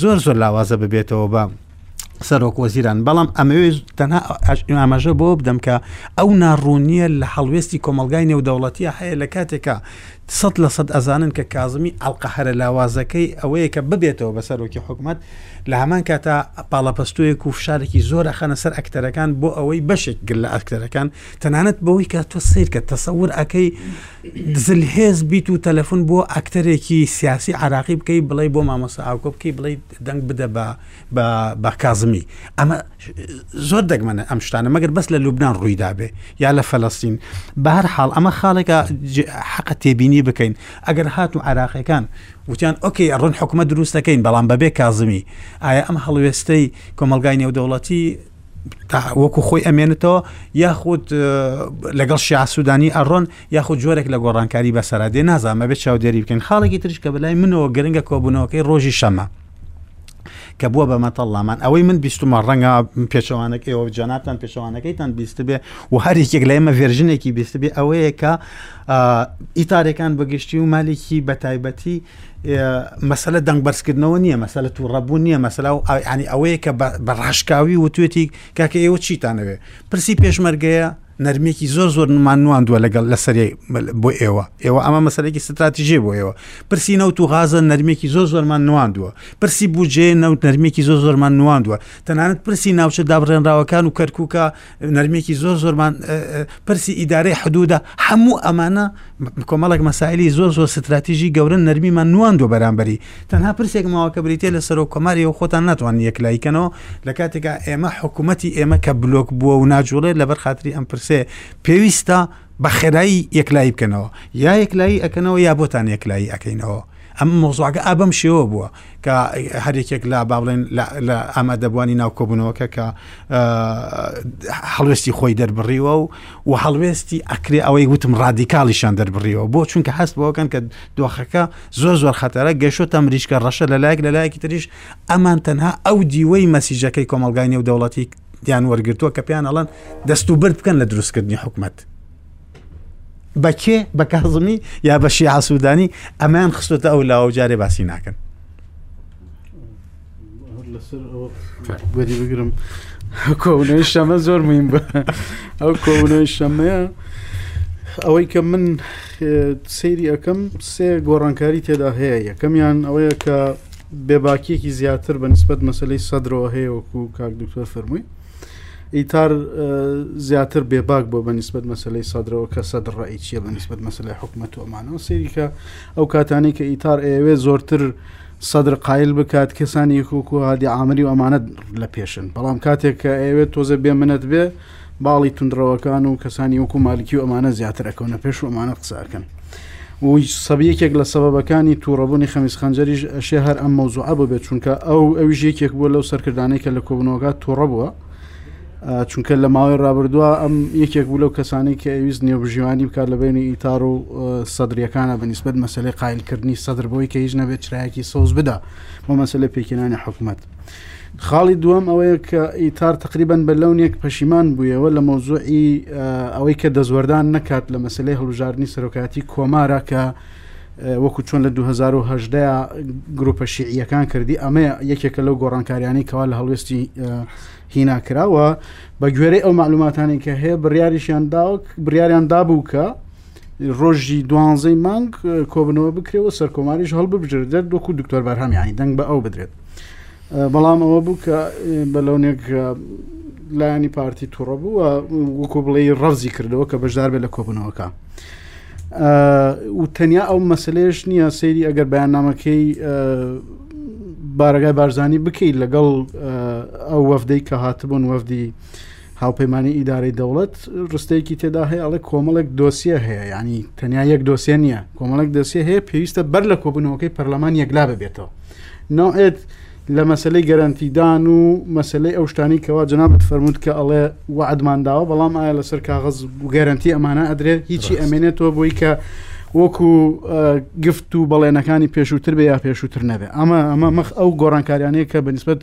زۆر زۆر لاوازە ببێتەوە بە سەرۆک وەزیران بەڵام ئەمەوێ تەنها ئاماژە بۆ بدەم کە ئەو ناڕوونیە لە هەڵوێستی کۆمەلگای نێودەوڵەتیە هەیە لە کاتێکە سە لە سەد ئەزانن کە کازمی ئەڵلقە هەرە لاوازەکەی ئەوەیە کە ببێتەوە بە سەرۆکی حکومت لە هەمان کاتا پاڵەپەستۆیەک و فشارێکی زۆرە خەنە سەر ئەکتەرەکان بۆ ئەوەی بەشێک گر لە ئەکتەرەکان تەنانەت بەوەی کە تۆ سیرکە تەسەور ئەەکەی دزل هێز بیت و تەلەفۆن بۆ ئەکتەرێکی سیاسی عراقی بکەی بڵێ بۆ مامۆسا ئاوکۆ بکەی بڵێ دەنگ بدە بە بە کازمی ئەمە زۆر دەگمەنە ئەم شتانە مەگەر بەس لە لوبناان ڕوویدابێ یا لە فەلستین بەهر حاڵ ئەمە خاڵێکە حەقە تێبینی بکەین ئەگەر هاتو عراقیەکان وتیان ئۆکەی ئەڕۆن حکومە دروستەکەین بەڵام بەبێ کازمی ئایا ئەم هەڵوێستەی کۆمەلگای نێودەوڵەتی وەکو خۆی ئەمێنێتەوە یاخود لەگەڵ شیاسوودانی ئەڕۆن یاخود جۆرێک لە گۆڕانکاری بەسەرا دێ نازانمە بێت چاودێری بکەن خاڵێکی ترش کە بەلای منەوە گرنگە کۆبوونەوەکەی ڕۆژی شەمە کە بووە بە مەتەڵامان ئەوەی من بیستمە ڕەنگە پێچوانەک ئێوە جاناتان پێچوانەکەیتان بیست بێ و هەرێکێک لە ئێمە ڤێرژنێکی بیست بێ ئەوەیە کە ئیتارەکان بەگشتی و مالێکی بە تایبەتی مەسەلە دەنگ بەرزکردنەوە نییە مەسەلە تووڕەبوو نییە مەسەلا و ئەنی ئەوەیە کە بە ڕاشکاوی وتوێتی کاکە ئێوە چیتانەوێ پرسی پێشمەرگەیە نەرمێکی زۆر زۆر نمان نواندووە لەگەڵ لەسەری بۆ ئێوە ئێوە ئەمە مەسەرێکی ستراتیژێ بۆ ئێوە پرسی نەوت و غازە نەرمێکی زۆر زۆرمان نواندووە پرسی بجێ نەوت نەرمێکی زۆر زۆرمان نواندووە تەنانەت پرسی ناوچە دابڕێنراوەکان و کەرکووکە نەرمێکی زۆر زۆرمان پرسی ئیدارەی حدوودە هەموو ئەمانە کۆمەڵک مەسایلی زۆر زۆر ستراتیژی گەورە نەرمیمان نوان دو بەرامبەری تەنها پرسێک ماوەکە بریتە لە سەرۆک کۆماری و خۆتان ناتوان یەکلایکەنەوە لە کاتێکا ئێمە حکوومەتتی ئێمە کە بلۆک بووە و ناجوڵێت لەبەر خااتری ئەم پرسێ پێویستە بە خێرایی یەکلایی بکەنەوە یا یەکلایی ئەەکەنەوە یا بۆتان یەکلایی ئەەکەینەوە ئەم مۆزواگە ئابم شێوە بووە کە هەرێکێک لە با بڵێن لە ئامادەبووانی ناو کۆبوونەوەکە کە هەڵوێستی خۆی دەربڕیوە و و هەڵوێستی ئەکرێ ئەوەی وتم ڕادیکاڵیشان دەربڕیەوە بۆ چونکە هەست بۆکەن کە دۆخەکە زۆر زۆر خەتەرە گەشۆ تا مریشکە ڕەشە لە لایەک لە لایەکی تریش ئەمان تەنها ئەو دیوەی مەسیجەکەی کۆمەلگای نێو دەوڵەتی دیان وەرگتووە کە پێیان ئەڵەن دەست و برد بکەن لە دروستکردنی حکومت. بە کێ بە کازمی یا بە شیع سوودانی ئەمان خستۆتە ئەو لاوە جارێ باسی ناکەن بگرم کۆنەوەی شەمە زۆر میم بە ئەو کۆنەوەی شەمەیە ئەوەی کە من سەیری ئەەکەم سێ گۆڕانکاری تێدا هەیە یەکەمیان ئەوەیە کە بێباکیەکی زیاتر بە نسبت مەسلەی سەدرەوە هەیە وەکو کاک دکتۆر فەرمووی ئیتار زیاتر بێباک بۆ بەنیسبەت مەسلەی سەدرەوە کە سەدر ڕێی چیە بەنیسبەت مەسلەی حکوومەت و ئەمانەوە سریکە ئەو کاتانی کە ئیتار ئەوێ زۆرتر سەدر قایل بکات کەسانی یکوک و هادی ئامری و ئەمانەت لە پێشن بەڵام کاتێک کە ئەوێت تۆزە بێ منەت بێ باڵی تونندڕەوەکان و کەسانی وەکو مالکی و ئەمانە زیاتر ئەکەونە پێش و ئەمانە قساکەن. و یەکێک لە سەبەبەکانی تووڕەبوونی خەمیس خەنجەریش ئەشێ هەر ئەم مەوزوعە بووبێت چونکە ئەو ئەویش یەکێک بووە لەو سەرکردانەی کە لە کۆبوونەوەکە تووڕە بووە چونکە لە ماوەی رابردووە ئەم یەکێک بوو لەو کەسانی کە ئەویست نێوبژیوانی بکات لە بینی ئیتار و سەدرریەکانە بەنیسبەت مەسلەی قایلکردنی سەدر بۆی کە هیچ نەبێت چرایەکی سەوز بدا بۆ مەسلە پێکێنانی حکوومەت. خاڵی دووەم ئەوەیە کە ئیتار تقریبا بە لەونێک پەشیمان بوویەوە لە مەوزوعی ئەوەی کە دەزوەردان نەکات لە مەسلەی هەڵوژاردننی سەرۆکاتی کۆمارە کە وەکو چۆن لە 2010 گروپە شیعیەکان کردی ئەمە یەکێکە لەو گۆڕانکاریانی کەوا لە هەڵوێستی هینا کراوە بە گوێرەی ئەو معلوماتانی کە هەیە بڕیاریشیان داوە بڕیاریان دابوو کە ڕۆژی دوانزەی مانگ کۆبنەوە بکرێەوە سەرکۆماریش هەڵببژێت وەکو دکتۆر بەرهامی عین دەنگ بە ئەو بدرێت بەڵام ئەوە بوو کە بە لەونێک لایانی پارتی تووڕە بوو وکو بڵێ ڕەزی کردەوە کە بەشدار بێت لە کۆبنەوەکە. و تەنیا ئەو مەسلەیەش نییە سەیری ئەگەر بەیاننامەکەی بارەگای بارزانانی بکەیت لەگەڵ ئەو وەفدەی کە هاتبوون وەفدی هاوپەیمانی ئیدارەی دەوڵەت ڕستەیەکی تێدا هەیە ئەڵێ کۆمەڵێک دۆسیە هەیە ینی تەنیا یەک دۆسیە نییە کۆمەڵێک دۆسیە هەیە پێویستە بەر لە کۆبوونەوەکەی پەرلەمان یەکلا ببێتەوە ناوێت لە مەسلەی گەرانتیدان و مەسلەی ئەو شتانی کەوا جنابت فەرمووت کە ئەڵێ وعدمان داوە بەڵام ئایا لەسەر کاغز و گەرانتی ئەمانە ئەدرێت هیچی ئەمێنێتەوە بۆی کە وەکو گفت و بەڵێنەکانی پێشووتر بێ یا پێشووتر نەبێ ئەمە ئەمە مەخ ئەو گۆڕانکاریانەیە کە بەنسبت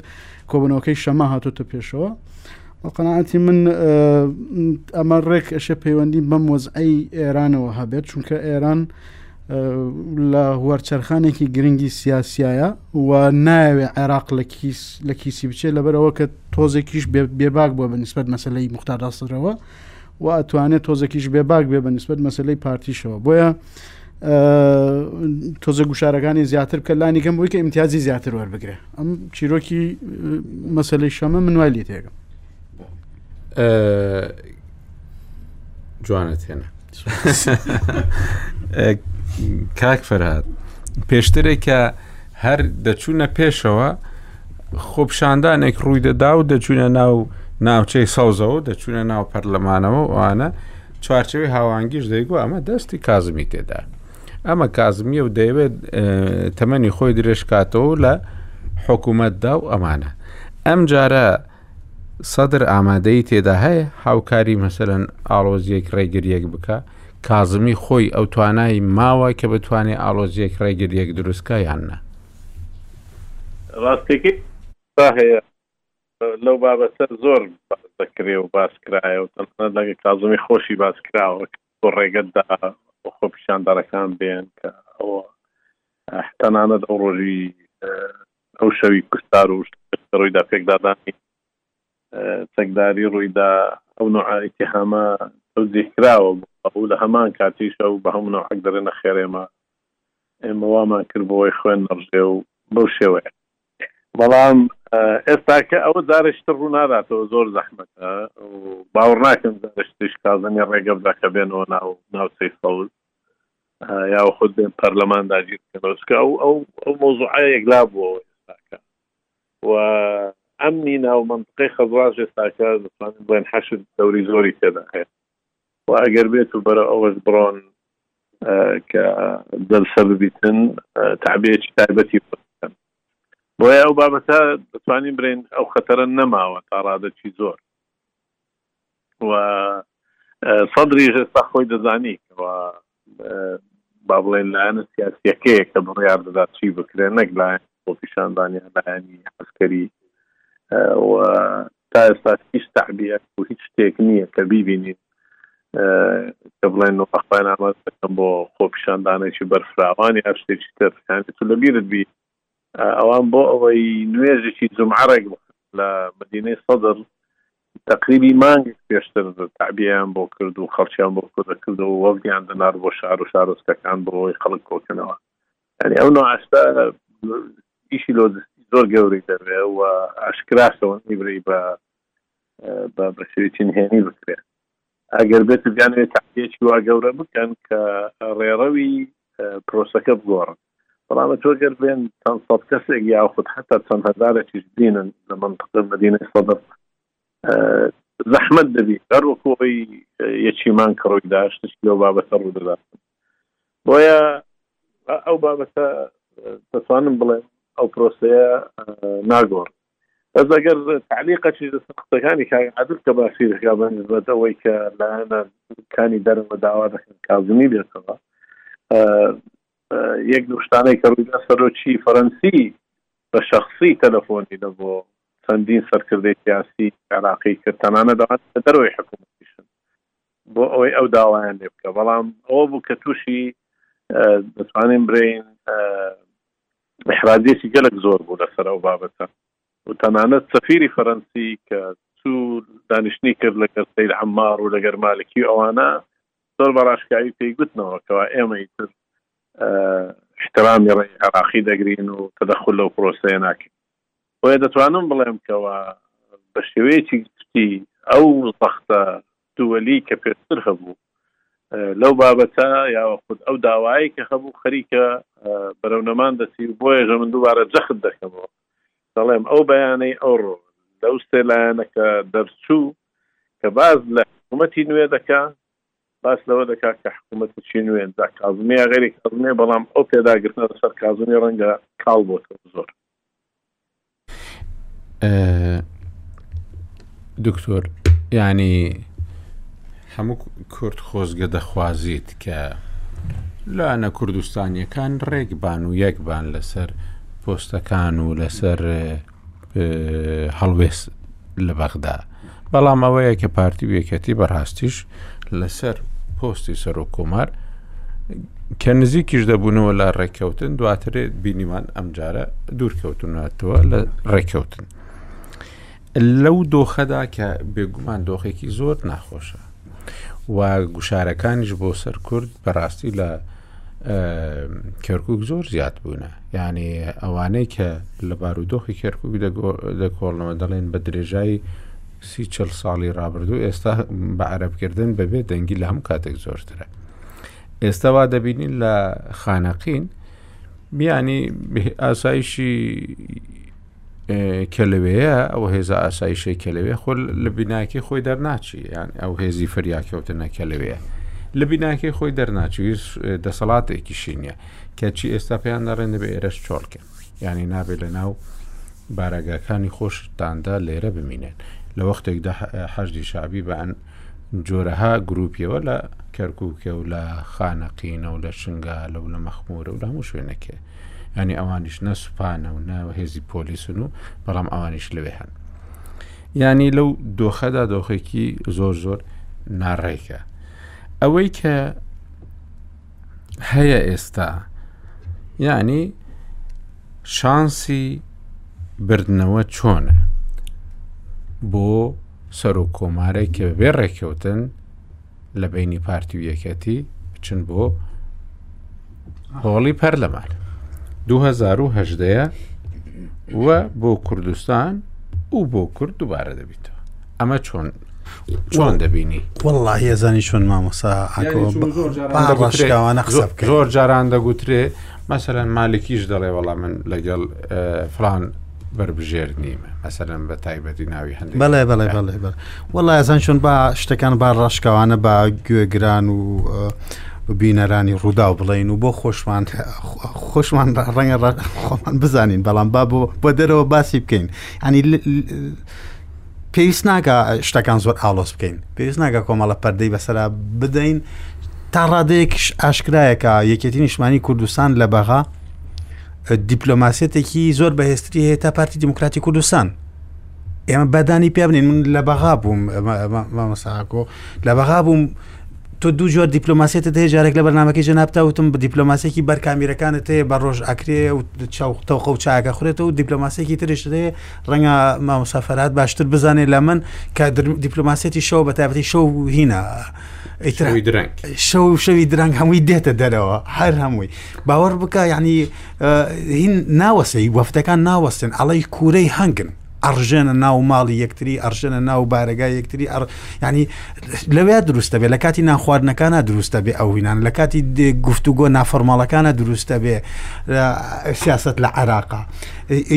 کۆبنەوەکەی شەما هاتۆتە پێشەوە قەنەعاتی من ئەمە ڕێک ئەشێ پەیوەندی بەم وەزعی ئێرانەوە هەبێت چونکە ئێران لە هوەرچەرخانێکی گرنگی سیاسایە و ناوێ عێراق لە کیس لە کیسی بچێت لەبەرەوە کە تۆزێکیش بێباک بووە بە نسبەت مەسلەی مختارداسترەوە و ئەتوانێت تۆزێکیش بێباک بێ بە نسبەت مەسلەی پارتیشەوە بۆیە تۆزە گوشارەکانی زیاتر بکە لانی کەم بووی کە امتیازی زیاتر وەربگرێت ئەم چیرۆکی مەسلەی شەمە من وای لێ تێگەم جوانە تێنە کاک فەرهاد پێشترێکە هەر دەچوونە پێشەوە خۆپشاندانێک ڕووی دەدا و دەچوونە ناو ناوچەی سەوزەوە دەچوونە ناو پەرلەمانەوە ئەوانە چوارچەوەی هاوانگیش دەیگو ئەمە دەستی کازمی تێدا ئەمە کازمیە و دەیەوێت تەمەنی خۆی درێژکاتەوە لە حکوومەتدا و ئەمانە ئەم جارە سەدر ئامادەی تێدا هەیە هاوکاری مەسەرەن ئاڵۆزیەک ڕێگریەک بکە کازمی خۆی ئەو توانای ماوە کە بتوانێت ئاڵۆزیەک ڕێگریەک دروستکە یاننا ڕاستێکی تا هەیە لەو بابەتە زۆر دەکرێ و باسکرایە و تەنانەت لەگە کازمی خۆشی باسکراوە بۆ ڕێگەتدا بۆ خۆپیشاندەڕەکان بێن کە ئەوە تەنانەت ئەو ڕۆژی ئەو شەوی کوشتار و ڕوویدا پێکدادانی چەکداری ڕوویدا ئەو نوعایەتی هەمە ئەو زیکراوە بوو لە هەمان کاتیشە و بە هەموو نەوحەک دەرێنە خێرێمە ئێمە وامان کرد بۆەوەی خوێن نەڕژێ و بەو شێوەیە بەڵام ئێستاکە ئەوە جارێ شتە ڕوو ناداتەوە زۆر زەحمەتە و باوەڕ ناکەم جارێ شتیش کازمی ڕێگە بدا کە بێنەوە ناو ناوچەی سەوز یاخود بێن پەرلەمان داگیر بکەنەوە چکە ئەو ئەو ئەو مەوزوعە یەکلا بووەوە ئێستاکە و ئەمنی ناو مەنتقەی خەزڕاژ ئێستاکە دەتوانین بڵێن حەشد دەوری زۆری تێدا هەیە وە ئەگەر بێت و بەرەو ئەوەش بڕۆن کە جەلسە ببیتن تەعبیەکی تایبەتی بۆ بکەن بۆیە ئەو بابەتە دەتوانین برێن ئەو خەتەرە نەماوە تا ڕادەکی زۆر و سەدریش ئێستا خۆی دەزانی و با بڵێن لایەنە سیاسیەکەیە کە بڕیار دەدات چی بکرێن نەک لایەن بۆ پیشاندانی لایەنی عسکەری و تا ئێستا هیچ تعبیەت و هیچ شتێک نییە کە بیبینین کە بڵێن وەخوای ناماز دەکەم بۆ خۆپیشاندانێکی بەرفراوانی هەر شتێکی تر یانی تو لەبیرت بی ئەوان بۆ ئەوەی نوێژێکی جومعە ڕێک بخەن لە مەدینەی سەدر تەقریبی مانگێک پێشتر تەعبیەیان بۆ کرد و خەڵکیان بۆ کۆدەکردەوە و وەفدیان دەنارد بۆ شار و شارۆچکەکان بۆ ئەوەی خەڵک کۆکەنەوە یعنی ئەو نۆعەشتە ئیشی لۆجستی زۆر گەورەی دەبێ و ئاشکراسەوە نیبرەی بە بە بەشێویی نهێنی بکرێ ئەگەر بێت بیانێت تەعبیەکی وا گەورە بکەن کە ڕێڕەوی پرۆسەکە بگۆڕن بەڵام ئەتوو گەر بێن چەند سەد کەسێک یاخود حتا چەند هەزارێکیش بینن لە منطقە مدینەی سەدر زەحمەت دەبی هەر وەکو ئەوەی یەکیمان کە ڕووی دا شتێکی لەو بابەتە ڕوو دەدات بۆیە ئەو بابەتە دەتوانم بڵێم ئەو پرۆسەیە ناگۆڕ بەس ئەگەر تعلیقەکی لەسەر قسەکانی کاک عادل کە باسی دەکا بە نسبەت ئەوەی کە لایەنە کانی دەرەوە داوا دەکەن کازمی بێتەوە یەک نوشتانەی کە ڕوویدا سەرۆکی فەرەنسی بە شەخسی تەلەفۆنی لە بۆ چەندین سەرکردەی سیاسی عێراقی کرد تەنانەت ئەوانەی لە دەرەوەی حکومەتیشن بۆ ئەوەی ئەو داوایان لێ بکە بەڵام ئەوە بوو کە تووشی دەتوانین برین احراجێکی گەلک زۆر بوو لەسەر ئەو بابەتە و تەنانەت سەفیری فەرەنسی کە سوور دانیشتنی کرد لەگەر سید عمار و لەگەر مالکی ئەوانە زۆر بە ڕاشکاوی پێی گوتنەوە کەوا ئێمە ئیتر احترامی ڕێی عێراقی دەگرین و تەدەخول لەو پرۆسەیە ناکەین. بۆیە دەتوانم بڵێم کەوا بە شێوەیەکی گشتی ئەو زەختە دووەلی کە پێشتر هەبوو لەو بابەتە یاوە خود ئەو داوایە کە هەبوو خەریکە بەرەو نەمان دەچی و بۆیەژە من دووبارە جەخت دەکەمەوە دەڵێم ئەو بەیانەی ئەوڕۆ لەو سێ لایەنەکە دەرچوو کە باس لە حکوومەتی نوێ دەکا، باس لەوە دەکا کە حکوومەتێکی نوێ جا کازمی یا غەیری کازمی، بەڵام ئەو پێداگرتنە لەسەر کازمی ڕەنگە کاڵ بۆتەوە زۆر. دکتۆر ینی هەموو کورد خۆزگە دەخوازیت کە لایەنە کوردستانیەکان ڕێکبان و یەکبان لەسەر پۆستەکان و لەسەر هەڵوێست لە بەغدا بەڵام ئەوەیە کە پارتی وێکەتی بەڕاستیش لەسەر پۆستی سەر و کۆمار کە نزیکیش دەبوونەوە لە ڕێککەوتن دواترێت بینیمان ئەمجارە دوورکەوتونەتەوە لە ڕێککەوتن. لەو دۆخەدا کە بێگومان دۆخێکی زۆر ناخۆشە و گوشارەکانیش بۆ سەر کورد بەڕاستی لە کەرکک زۆر زیاد بوونە یعنی ئەوانەی کە لە بارودۆخی کەرکک دەکۆڵنەوە دەڵێن بە درێژایی سی چل ساڵی رابرردوو ئێستا بە عربکردن بەبێ دەنگی لە هەم کاتێک زۆرترە ئێستاوا دەبینین لە خانەقین بیانی ئاسایشی کە لەوێیە ئەو هێزە ئاسایشەی کە لەوێ خۆ لە بیناکی خۆی دەرناچی یان ئەو هێزی فریاکەوتنە کە لەوێ لە بیناکی خۆی دەرناچوی دەسەڵاتێکیشی نییە کەچی ئێستا پێیان دەڕێن دەبێ ئێرەش چۆڵکە یعنی نابێت لە ناو بارەگاکانی خۆشتاندا لێرە بمینێن لە وەختێکدا حەشدی شابی بەن جۆرەها گروپیەوە لە کەرکووکە و لە خانەقینە و لە شنگالە و لە مەخمورە و لە هەموو شوێنەکێ ینی ئەوانیش نە سوپانە و نە هێزی پۆلیسن و بەڵام ئەوانیش لەوێ هەن ینی لەو دۆخەدا دۆخێکی زۆر زۆر ناڕێکە ئەوەی کە هەیە ئێستا یعنی شانسی بردنەوە چۆنە بۆ سەر و کۆمارێک کە بێ ڕێککەوتن لە بینی پارتی و یەکەتی بچن بۆ هۆڵی پەرلەمان 2010 و بۆ کوردستان و بۆ کورد دووبارە دەبیتەوە ئەمە چۆن چۆن دەبینی والله هێزانی چۆن مامۆسا ڕشکاوانە قسە بکە زۆر جاران دەگوترێ مەسەرەن مالکیش دەڵێ وەڵام من لەگەڵ فران بربژێر نیمە مەسەرم بە تایبەتی ناوی هەند بەڵێ بەڵێ بەڵێ بەڵێ وەڵی ئەزان چۆن با شتەکان با ڕاشکاوانە با گوێگران و بینەرانی ڕوودا و بڵین و بۆ خۆشمان خۆشمان ڕەنگە خۆمان بزانین بەڵام با بۆ بۆ دەرەوە باسی بکەین ینی پێویست ناکە شتەکان زۆر ئالۆز بکەین پێویست ناکە کۆمەڵە پەردەی بەسرا بدەین تا ڕادەیەکش ئاشکرایەکە یەکێتی نیشمانی کوردستان لە بەغا دیپلۆماسیەتێکی زۆر بەهێستری هەیە تا پارتی دیموکراتی کوردستان ئێمە بەدانی پێ بنین من لە بەغا بووم مامەساکۆ لە بەغا بووم تۆ دوو جۆر دیپلۆماسیێتە هەیە جارێک لە بەنامەکەی جەنابتاوتم بە دیپلۆماسیێکی بەرکامیرەکانت هەیە بە ڕۆژ ئەکرێ و چاوتەوخە و چاکە خورێتەوە و دیپلۆماسیێکی ترشت هەیە ڕەنگە مامۆسا فەرات باشتر بزانێت لە من کە دیپلۆماسیەتی شەو بە تابەتی شەو هینا شەو شەوی درەنگ هەمووی دێتە دەرەوە هەر هەمووی باوەڕ بکە ینی هین ناوەسەی وەفتەکان ناوەستن ئەڵی کوورەی هەنگن ئەڕژێنە ناو ماڵی یەکتری ئەڕژێنە ناو بارەگای یەکتری ئەڕ ینی لەوێ دروستە بێ لە کاتی نانخواردنەکانە دروستە بێ ئەوینان لە کاتی گفتوگۆ نافەرماڵەکانە دروستە بێ سیاست لە عراقا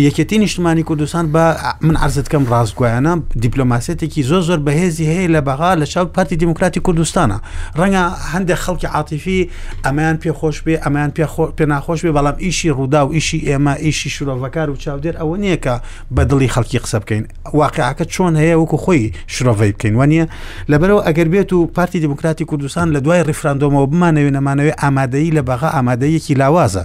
یەکێتی نیشتمانی کوردستان بە من عرضت کەم ڕاستگویانە دیپلۆماسیەتێکی زۆر زۆر بەهێزی هەیە لە بەغا لە چاو پارتی دیموکراتی کوردستانە ڕەنگە هەندێک خەڵکی عاتیفی ئەمەیان پێخۆش بێ ئەمەیان پێ ناخۆش بێ بەڵام ئیشی ڕوودا و ئیشی ئێمە ئیشی شرۆڤەکار و چاودێر ئەوە نییە کە بە دڵی خەڵکی قسە بکەین واقعەکە چۆن هەیە وەکو خۆی شرۆڤی بکەین وانە لەبەرەوە ئەگەر بێت و پارتی دیموکراتی کوردستان لە دوای ڕیفراندۆمەوە بمانەوێ نەمانەوەی ئامادەی لە بەغا ئامادەیەکی لاوازە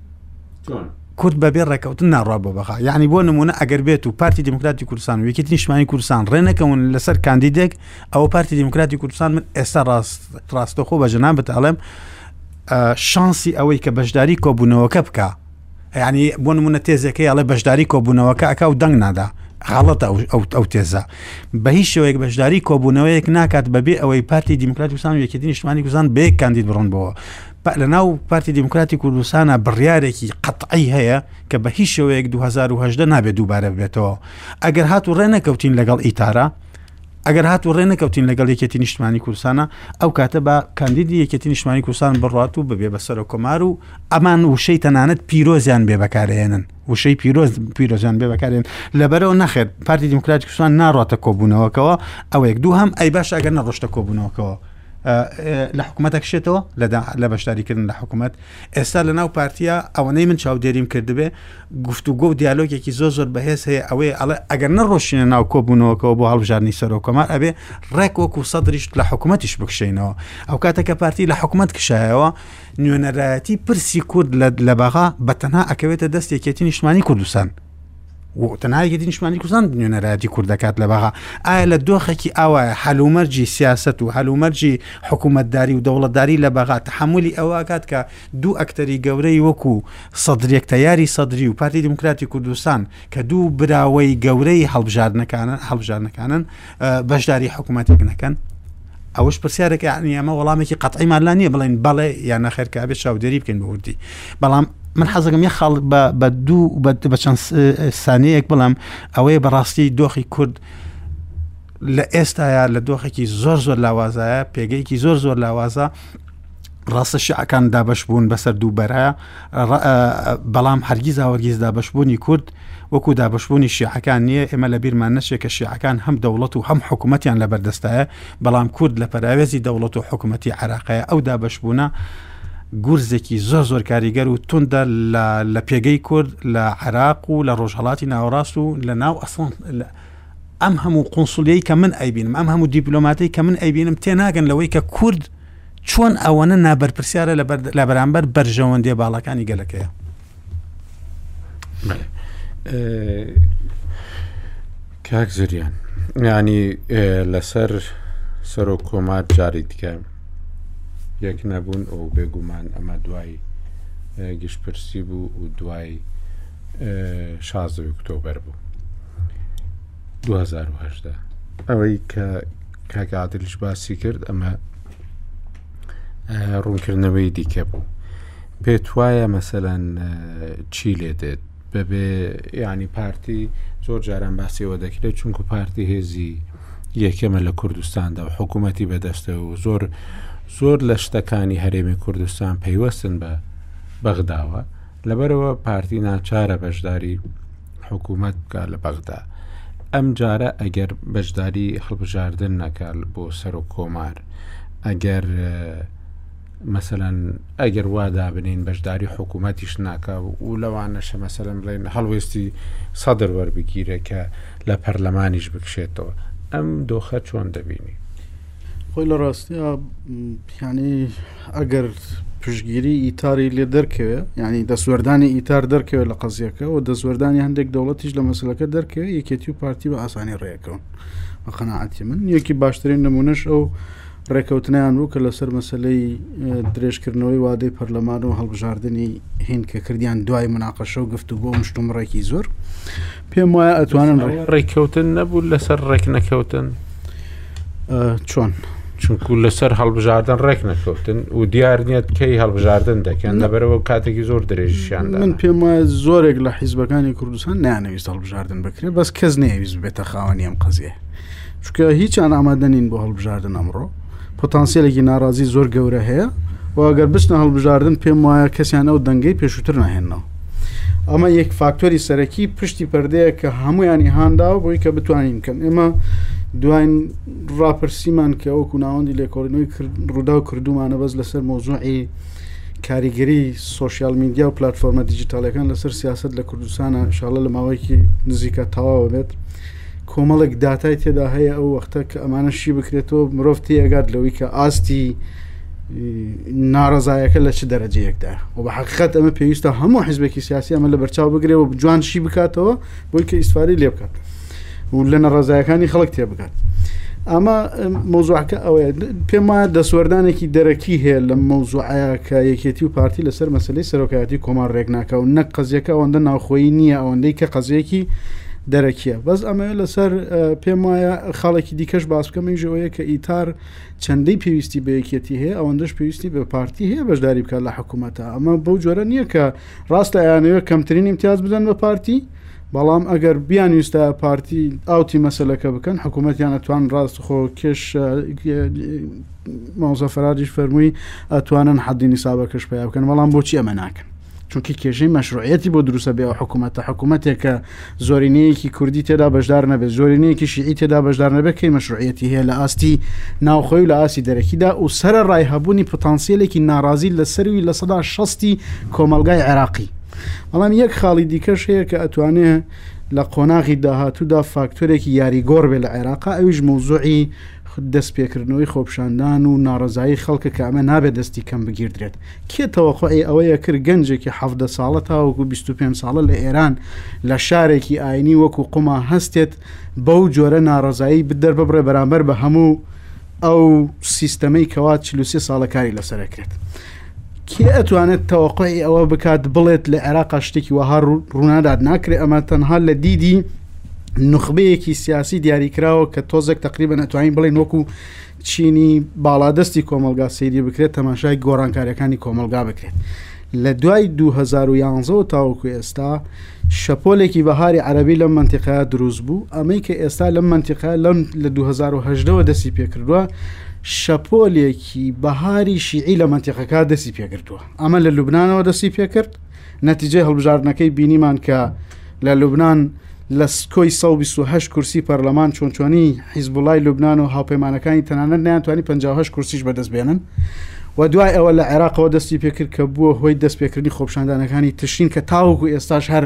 کورد بەبێ ڕێکەوتن ناڕوا بۆ بەغا یعنی بۆ نمونە ئەگەر بێت و پارتی دموکراتی کوردستان و یەکێتی نیشتمانی کوردستان ڕێنەکەون لەسەر کاندیدێک ئەوە پارتی دموکراتی کوردستان من ئێستا ڕاست ڕاستەخۆ بە ژنان بتاڵێم شانسی ئەوەی کە بەشداری کۆبوونەوەکە بکە ینی بۆ نمونە تێزەکەی ئەڵێ بەشداری کۆبوونەوەکە ئەک و دەنگ نادا حاڵەتە ئەو تێزە بە هیچ شوەیەک بەشداری کۆبوونەوەیەک ناکات بەبێ ئەوەی پارتی دیموکرات وسان و یەکێتی نیشتمانی گوزان بەیەک کاندید بڕنبەوە بە لەناو پارتی دیموکراتی کوردستانە بڕیارێکی قەتعی هەیە کە بە هیچ شێوەیەک 2010 نابێت دووبارە ببێتەوە ئەگەر هات و ڕێ نەکەوتین لەگەڵ ئیتارە ئەگەر هات و ڕێ نەکەوتین لەگەڵ یەکێتی نیشتمانی کورسانە ئەو کاتە بە کاندیدی یەکێتی نیشتمانی کوردستان بڕات و ببێ بە سەر و کۆمار و ئەمان وشەی تەنانەت پیرۆزیان بێ بەکارێنن وشەی پیرۆز پیرۆزیان بێ بەکارێن لەبەرەوە نەخێت پارتی دیموکراتی کوردستان ناڕاتە کۆبوونەوەکەوە ئەوەیەک دوو هەم ئەی باش ئەگەر نەڕۆشتە کۆبوونەوەکەوە لە حکومەتە کشێتەوە لە بەشداریکردن لە حکومەت ئێستا لە ناو پارتیا ئەوەنەی من چاودێریم کردبێ گفتوگۆ و دیالۆگێکی زۆر زۆر بەهێز هەیە ئەوەی ئەڵێ ئەگەر نەڕۆشینە ناو کۆبوونەوەکەەوە بۆ هەڵبژارنی سەرۆکەمار ئەبێ ڕێک وەکو سەدرریشت لە حکوومەتیش بکشینەوە ئەو کاتەکە پارتی لە حکوومەت کشایەوە نوێنەرایەتی پرسی کورد لە بەغا بە تەنها ئەکەوێتە دەست یەکێتی نیشتمانی کوردستان تەنایەکی نیشمانی کوردستان نوێنەرایەتی کورد دەکات لە بەغا ئایا لە دۆخێکی ئاوایە حلومەرجی سیاست و هەلومەرجی حکوومەتداری و دەوڵەتداری لە بەغا تحملی ئەوکات کە دوو ئەکتەری گەورەی وەکو سەدرێک تیاری سەدری و پارتی دموکراتی کوردستان کە دوو براوەی گەورەی هەڵبژاردنەکانە هەڵبژاردنەکانن بەشداری حکوومەتێک نەکەن ئەوش پرسیارێک عنی ئەمە وەڵامێکی قەتعیمان لا نییە بڵێن بەڵێ یان نەخێرکە بێت چاودێری بکەین بەوردی بەڵام من حەزەکەم یە خاڵ بە دوو بە چەند سانەیەک بڵام ئەوەیە بەڕاستی دۆخی کورد لە ئێستاە لە دۆخێکی زۆر زۆر لاوازایە پێگەیەکی زۆر زۆر لاوازە ڕاستە شعەکان دابش بوون بەسەر دوو بەرە بەڵام هەرگیز ئاوەرگیز دابشبوونی کورد وەکو دابشبوونی شیعەکان نییە ئێمە لە بیرمان نەچێت کە شیعەکان هەم دەوڵەت و هەم حکوومەتیان لە بەردەستایە بەڵام کورد لە پەراوێزی دەوڵەت و حکوومەتی عراقەیە ئەو دابشبوونە گورزێکی زۆر زۆر کاریگەر و توندا لە پێگەی کورد لە عراق و لە ڕۆژهڵاتی ناوەڕاست و لە ناو ئەسڵان ئەم هەموو قۆنسلیەی کە من ئەیبینم ئەم هەموو دیپلۆماتی کە من ئەیبینم تێناگەن لەوەی کە کورد چۆن ئەوەنە نابەرپرسیارە لە بەرامبەر بەرژەوەندیە باڵەکانی گەلەکەیە کاک زریان ینی لەسەر سەرۆک کۆمار جاری دیکە یەک نەبوون ئەو بێگومان ئەمە دوای گشتپرسی بوو و دوای شازدە ئۆکتۆبەر بوو 2018 ئەوەی کە کاگادلش باسی کرد ئەمە ڕوونکردنەوەی دیکە بوو پێت وایە مەسەەن چی لێ دێت بەبێ ینی پارتی زۆر جاران باسیەوە دەکرێت چونکو پارتی هێزی یەکێمە لە کوردستاندا و حکوومەتتی بەدەستە و زۆر زۆر لە شتەکانی هەرێمی کوردستان پەیوەستن بە بەغداوە لەبەرەوە پارتی ناچارە بەشداری حکومەت بکا لە بەغدا ئەم جارە ئەگەر بەشداری هەڵبژاردن نەکال بۆ سەر و کۆمار ئەگەر مەسەەن ئەگەر وادا بنین بەشداری حکوومەتیش ناکە و لەوانەشە مەسەن بڵێن هەڵوێستی سەدر وەربگیرە کە لە پەرلەمانیش بکشێتەوە ئەم دۆخە چۆن دەبینی خۆی لە ڕاستە پیانەی ئەگەر پشتگیری ئیتاری لێ دەرکەوێ یعنی دەستوەردانی ئیتار دەرکەوێت لە قەزیەکە و دەستوەردانی هەندێک دەوڵەتیش لە مەسلەکە دەرکەوێت یەکێتی و پارتی بە ئاسانی ڕێکەوە بە قەنەعاتی من یەکی باشترین نمونەش ئەو ڕێکەوتنیان بوو کە لەسەر مەسلەی درێژکردنەوەی وادەی پەرلەمان و هەڵبژاردننی هین کە کردیان دوای مناقەشە و گفتو بۆ مشتومڕێکی زۆر پێم وایە ئەتوانن ڕێککەوتن نەبوو لەسەر ڕێک نەکەوتن چۆن چونکو لەسەر هەڵبژاردن ڕێک نەکەوتن و دیار نیت کەی هەڵبژاردن دەکەن لەبەرەوە کاتێکی زۆر درێژیان من پێم وایە زۆرێک لە حیزبەکانی کوردستان نانەویست هەڵبژاردن بکرێ بەس کەس نەویست بێتە خاوەنی ئەم قەزیە چکە هیچیان ئامادە نین بۆ هەڵبژاردن ئەمڕۆ پۆتانسیلێکی ناڕازی زۆر گەورە هەیە واگەر بچنە هەڵبژاردن پێم وایە کەسیان ئەو دەنگەی پێشووتر ناهێنەوە ئەمە یەک فاکتۆری سەرەکی پشتی پردەیە کە هەمویانی هانداوە بۆی کە بتوانین کەم ئێمە دوایین ڕاپرسیمان کە وەکو ناوەندی لێکۆڵینەوەی ڕوودا و کردومانە بەس لەسەر مۆزوعی کاریگەری سوۆسیال میدیا و پلتفۆرمە دیجیتالەکان لەسەر سیاست لە کوردستانە شاڵە لە ماوەیەکی نزیکە تەواوە بێت کۆمەڵێک داتای تێدا هەیە ئەو وەختە کە ئەمانە شی بکرێتەوە مرۆڤ تێگات لەوەی کە ئاستی ناڕزایەکە لە چ دەرەجەیەکدا و بە حقیقت ئەمە پێویستە هەموو حزبێکی سیاسی ئەمە لە بەرچاو بگرێ و جوان شی بکاتەوە بۆی کە ئیسفاری لێ بکات و لە نەڕزایەکانی خەڵک تێ بکات ئەمە مۆزوعکە ئەوەیە پێم وایە دەسوەردانێکی دەرەکی هەیە لە مۆزوعەیە کە یەکێتی و پارتی لەسەر مەسلەی سەرۆکایەتی کۆمار ڕێکناکە و نەک قەزیەکە ئەوەندە ناوخۆی نییە ئەوەندەی کە قەزیەکی دەرەکیە بەس ئەمەوێت لەسەر پێم وایە خاڵێکی دیکەش باس بکەم ئەویش ئەوەیە کە ئیتار چەندەی پێویستی بە یەکێتی هەیە ئەوەندەش پێویستی بە پارتی هەیە بەشداری بکات لە حکوومەتە ئەمە بەو جۆرە نییە کە ڕاستە ئەیانەوە کەمترین امتیاز بدەن بە پارتی بەڵام ئەگەر بیان ویستا پارتی ئاوتی مەسلەکە بکەن حکوومەتیان ئەتوان ڕاست خۆ کێش ماوزە فەرادیش فەرمووی ئەتوانن حەدی نیسابەکەش پیا بکەن بەڵام بۆچی ئەمە ناکەن چونکە کێشەی مەشروعەتی بۆ دروستە بێ ئەو حکوومەتە حکوومەتێک کە زۆرینەیەکی کوردی تێدا بەشدار نەبێت زۆرینەیەکی شیعی تێدا بەشدار نەبێت کەی مەشروعەتی هەیە لە ئاستی ناوخۆی و لە ئاستی دەرەکیدا و سرە ڕای هەبوونی پتانسیلێکی ناڕازی لە سەروی لە سەدا شستی کۆمەلگای عێراقی بەڵام یەک خاڵی دیکەش هەیە کە ئەتوانێ لە قۆناغی داهاتوودا فاکتۆرێکی یاریگۆڕ بێ لە عێراق ئەویش موزوعی دەست پێکردنەوەی خۆپشاندان و ناڕەزایی خەڵکە کە ئەمە نابێت دەستی کەم بگیردرێت کێ تەوەقعی ئەوەیە کرد گەنجێکی حەڤدە ساڵە تاوەکو 25 ساڵە لە ئێران لە شارێکی ئاینی وەکو قوما هەستێت بەو جۆرە ناڕەزایی بدەر ببڕێ بەرامبەر بە هەموو ئەو سیستەمەی کەوا 43 ساڵە کاری لەسەرەکرێت کێ ئەتوانێت تەوەقعی ئەوە بکات بڵێت لە عێراقا شتێکی وەها ڕوونادات ناکرێت ئەمە تەنها لە دیدی نخبەیەکی سیاسی دیاریکراوە کە تۆزێک تقریبا نەتوانین بڵێن وەکو چینی باڵادەستی کۆمەلگا سەیری بکرێت تەماشای گۆڕانکاریەکانی کۆمەلگا بکرێت لە دوای 2011 تاوەکو ئێستا شەپۆلێکی بەهاری عەربی لەم منتیقایا دروست بوو ئەمەی کە ئێستا لەم منتیقا لە 2010ەوە دەسی پێکردووە شەپۆلێکی کی بەهاری شیعی لە مەنتیقەکە دەستی پێکردووە ئەمە لە لوبنانەوە دەستی پێکرد نەتیجەی هەڵبژاردنەکەی بینیمان کە لە لوبناان لە سکۆی 1920 کورسی پەرلەمان چۆنچۆنی حیزبوڵای لوبناان و هاوپەیمانەکانی تەنانەت نیانتوانی 56 کورسیش بەدەست بێنن و دوای ئەوە لە عێراقەوە دەستی پێکرد کە بووە هۆی دەستپێکردنی خۆپشاندانەکانی تشرین کە تاوەکو ئێستاش هەر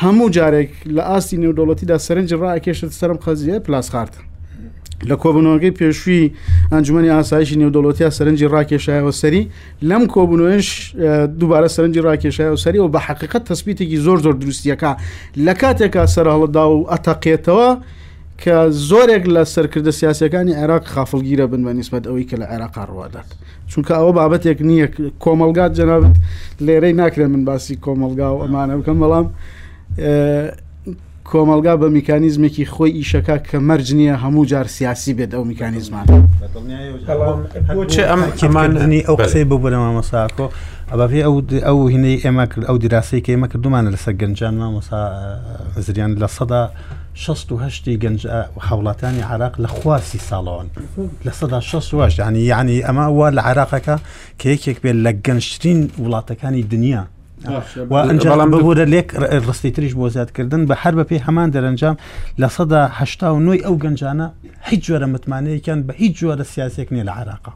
هەموو جارێک لە ئاستی نێودوڵەتیدا سەرنج ڕاکێشت سەرم قەزیە پلاسخارد لە کۆبنەوەگەی پێشووی ئەنجومی ئاسایشی نێودۆڵەتیا سەرنجی ڕاکێشایەوە سەری لەم کۆبنەوەش دووبارە سەرنجی ڕاکێشایەوە سەری و بە حقیقت تەسبیتێکی زۆر زۆر دروستیەکە لە کاتێکا سەر هەڵدا و ئەتەقێتەوە کە زۆرێک لە سەرکردە سیاسەکانی عێراق خافڵگیرە بن بە نسبت ئەوەی کە لە عێراق ڕوادات. چونکە ئەوە بابەتێک نییە کۆمەلگات جەنابەت لێرەی ناکرێن من باسی کۆمەلگا و ئەمانە بکەم بەڵام کۆمەلگا بە میکانیزمێکی خۆی ئیشەکە کە مەرج نییە هەموو جار سیاسی بێت ئەو میکانیزمان ئەماننی ئەو قسەی ببوورە مامەساکۆ ئەبێ ئەو ئەو هینەی ئێمە کرد ئەو دیراسەی کە ئێمە کردومانە لەسەر گەنجان مامەسا زریان لە سەدا شەست و هەشت ی گەنج هاوڵاتانی عراق لە خوار سی ساڵەوەن لە سەدا شەست و هەشت ینی یعنی ئەمە وا لە عراقەکە کە یەکێک بێت لە گەنجترین وڵاتەکانی دنیا ئەنجام بەورە لێک ڕستی تریش بۆ زیادکردن بە هەر بەپی هەمان دەرەنجام لە سەدا هشتا و نوۆی ئەو گەنجانە هیچ جۆرە متمانەیەکیان بە هیچ جۆرە سیاسێک نیە لە عراقا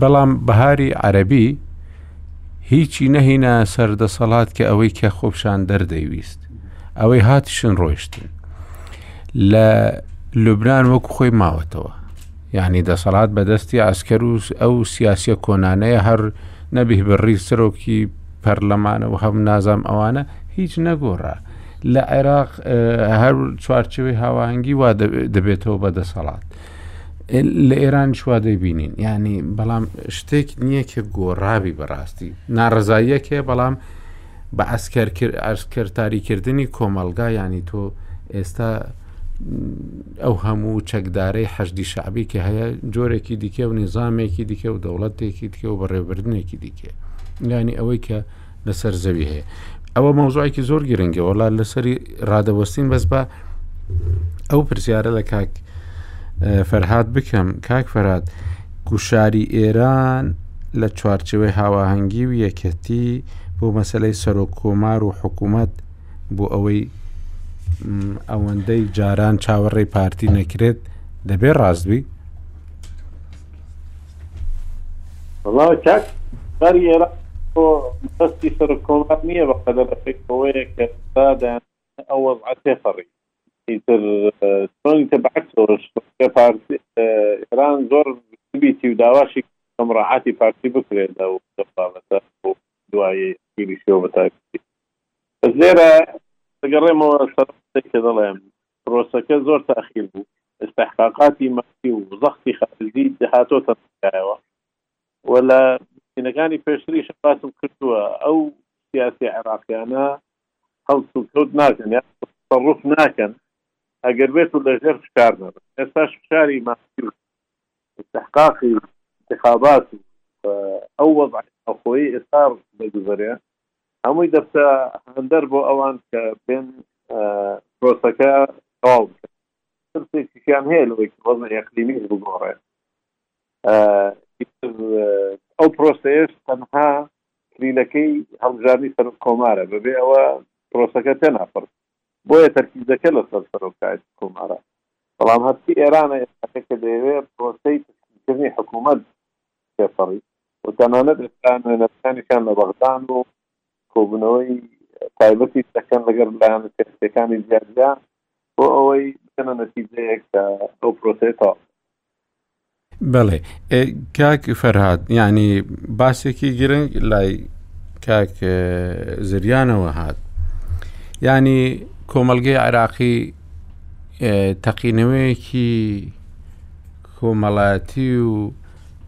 بەڵام بەهاری عەربی هیچی نەهینا سەردەسەڵات کە ئەوەی کە خۆپشان دەردەیویست ئەوەی هاتیشن ڕۆیشتن لە لوبناان وەکو خۆی ماوەتەوە یعنی دەسەڵات بەدەستی ئاسکەر و ئەو سیاسە کۆنانەیە هەر نەبیه بڕی سەرۆکی پەرلەمانە و هەم نازام ئەوانە هیچ نەگۆڕە لە عێراق هەر چوارچەوەی هاوانگی وا دەبێتەوە بە دەسەڵات. لە ئێران شوا دەبینین ینی بەڵام شتێک نییە کە گۆڕاوی بەڕاستی ناڕزاییەکێ بەڵام بە عەسکەرتاریکردنی کۆمەڵگا یانی تۆ ئێستا ئەو هەموو چەکدارەی حەشدی شعبی کە هەیە جۆرێکی دیکە و نیزامێکی دیکە و دەوڵەتێکی دیکە و بەڕێوبردنێکی دیکە ینی ئەوەی کە لەسەر زەوی هەیە ئەوە مەوزایکی زۆر گرنگە وڵا لەسەری ڕادەوەستین بەس بە ئەو پرسیارە لە کاک فەرهاد بکەم کاک فەرات گوشاری ئێران لە چوارچێوەی هاواهەنگی و یەکەتی بۆ مەسلەی سەرۆک کۆمار و حکوومەت بۆ ئەوەی ئەوەندەی جاران چاوەڕێی پارتی نەکرێت دەبێ ڕاستبی بەری ئێران بەستی سەرۆک کۆمار نییە بە قەدەر ئەفێکەوەیە کە دایان ئەو وەزعە تێپەڕی ئیتر چۆن کە بەعەکسەوە شتەکە پارتی ئێران زۆر بیتی و داواشی کە مڕاعاتی پارتی بکرێت لەو بابەتە بۆ دوایی ئەخیری شێوە بە تایبەتی بەس لێرە دەگەڕێمەوە سەر قسەی کە دەڵێم پرۆسەکە زۆر تاخیر بوو استحقاقاتی مادی و زەختی خارجی هاتۆتە کایەوە و لە سینەکانی پێشتریش باسم کردووە ئەو سیاسی عێراقیانە هەڵسوکەوت ناکەن یان تەسەڕوف ناکەن ئەگەر بێتو لەژێر فشار نەبن ئێستاش فشاری مافی و ئیستحقاقی ئینتخابات و ئەو وەزعە ناوخۆیەی ئێستا دەگوزەرێ هەمووی دەبتە هاندەر بۆ ئەوان کە بێن پرۆسەکە تەواو بکەن ترسێکیشیان هەیە لەوەی کە وەزع ئەقلیمیش بگۆڕێ ئەو پرۆسەیەش تەنها کلیلەکەی هەڵبژاردنی سەرۆک کۆمارە، بەبێ ئەوە پرۆسەکە تێ ناپەڕی، بۆیە تەرکیزەکە لەسەر سەرۆکایەتی کۆمارە، بەڵام هەستی ئێرانە ئێستاکە کە دەیەوێ پرۆسەی پشتگیرکردنی حکوومەت تێپەڕی و تەنانەت ئێستا نوێنەرەکانیشیان لە بەغدان و کۆبوونەوەی تایبەتیش دەکەن لەگەڵ لایەنە سیاسییەکانی جیاجیا بۆ ئەوەی بگەنە نەتیجەیەک کە ئەو پرۆسەیە تەواو بێت. بەڵێ کاک فەرهاد ینی باسێکی گرنگ لای کاک زریانەوە هات ینی کۆمەلگەی عراقی تەقینەوەیەکی کۆمەڵایەتی و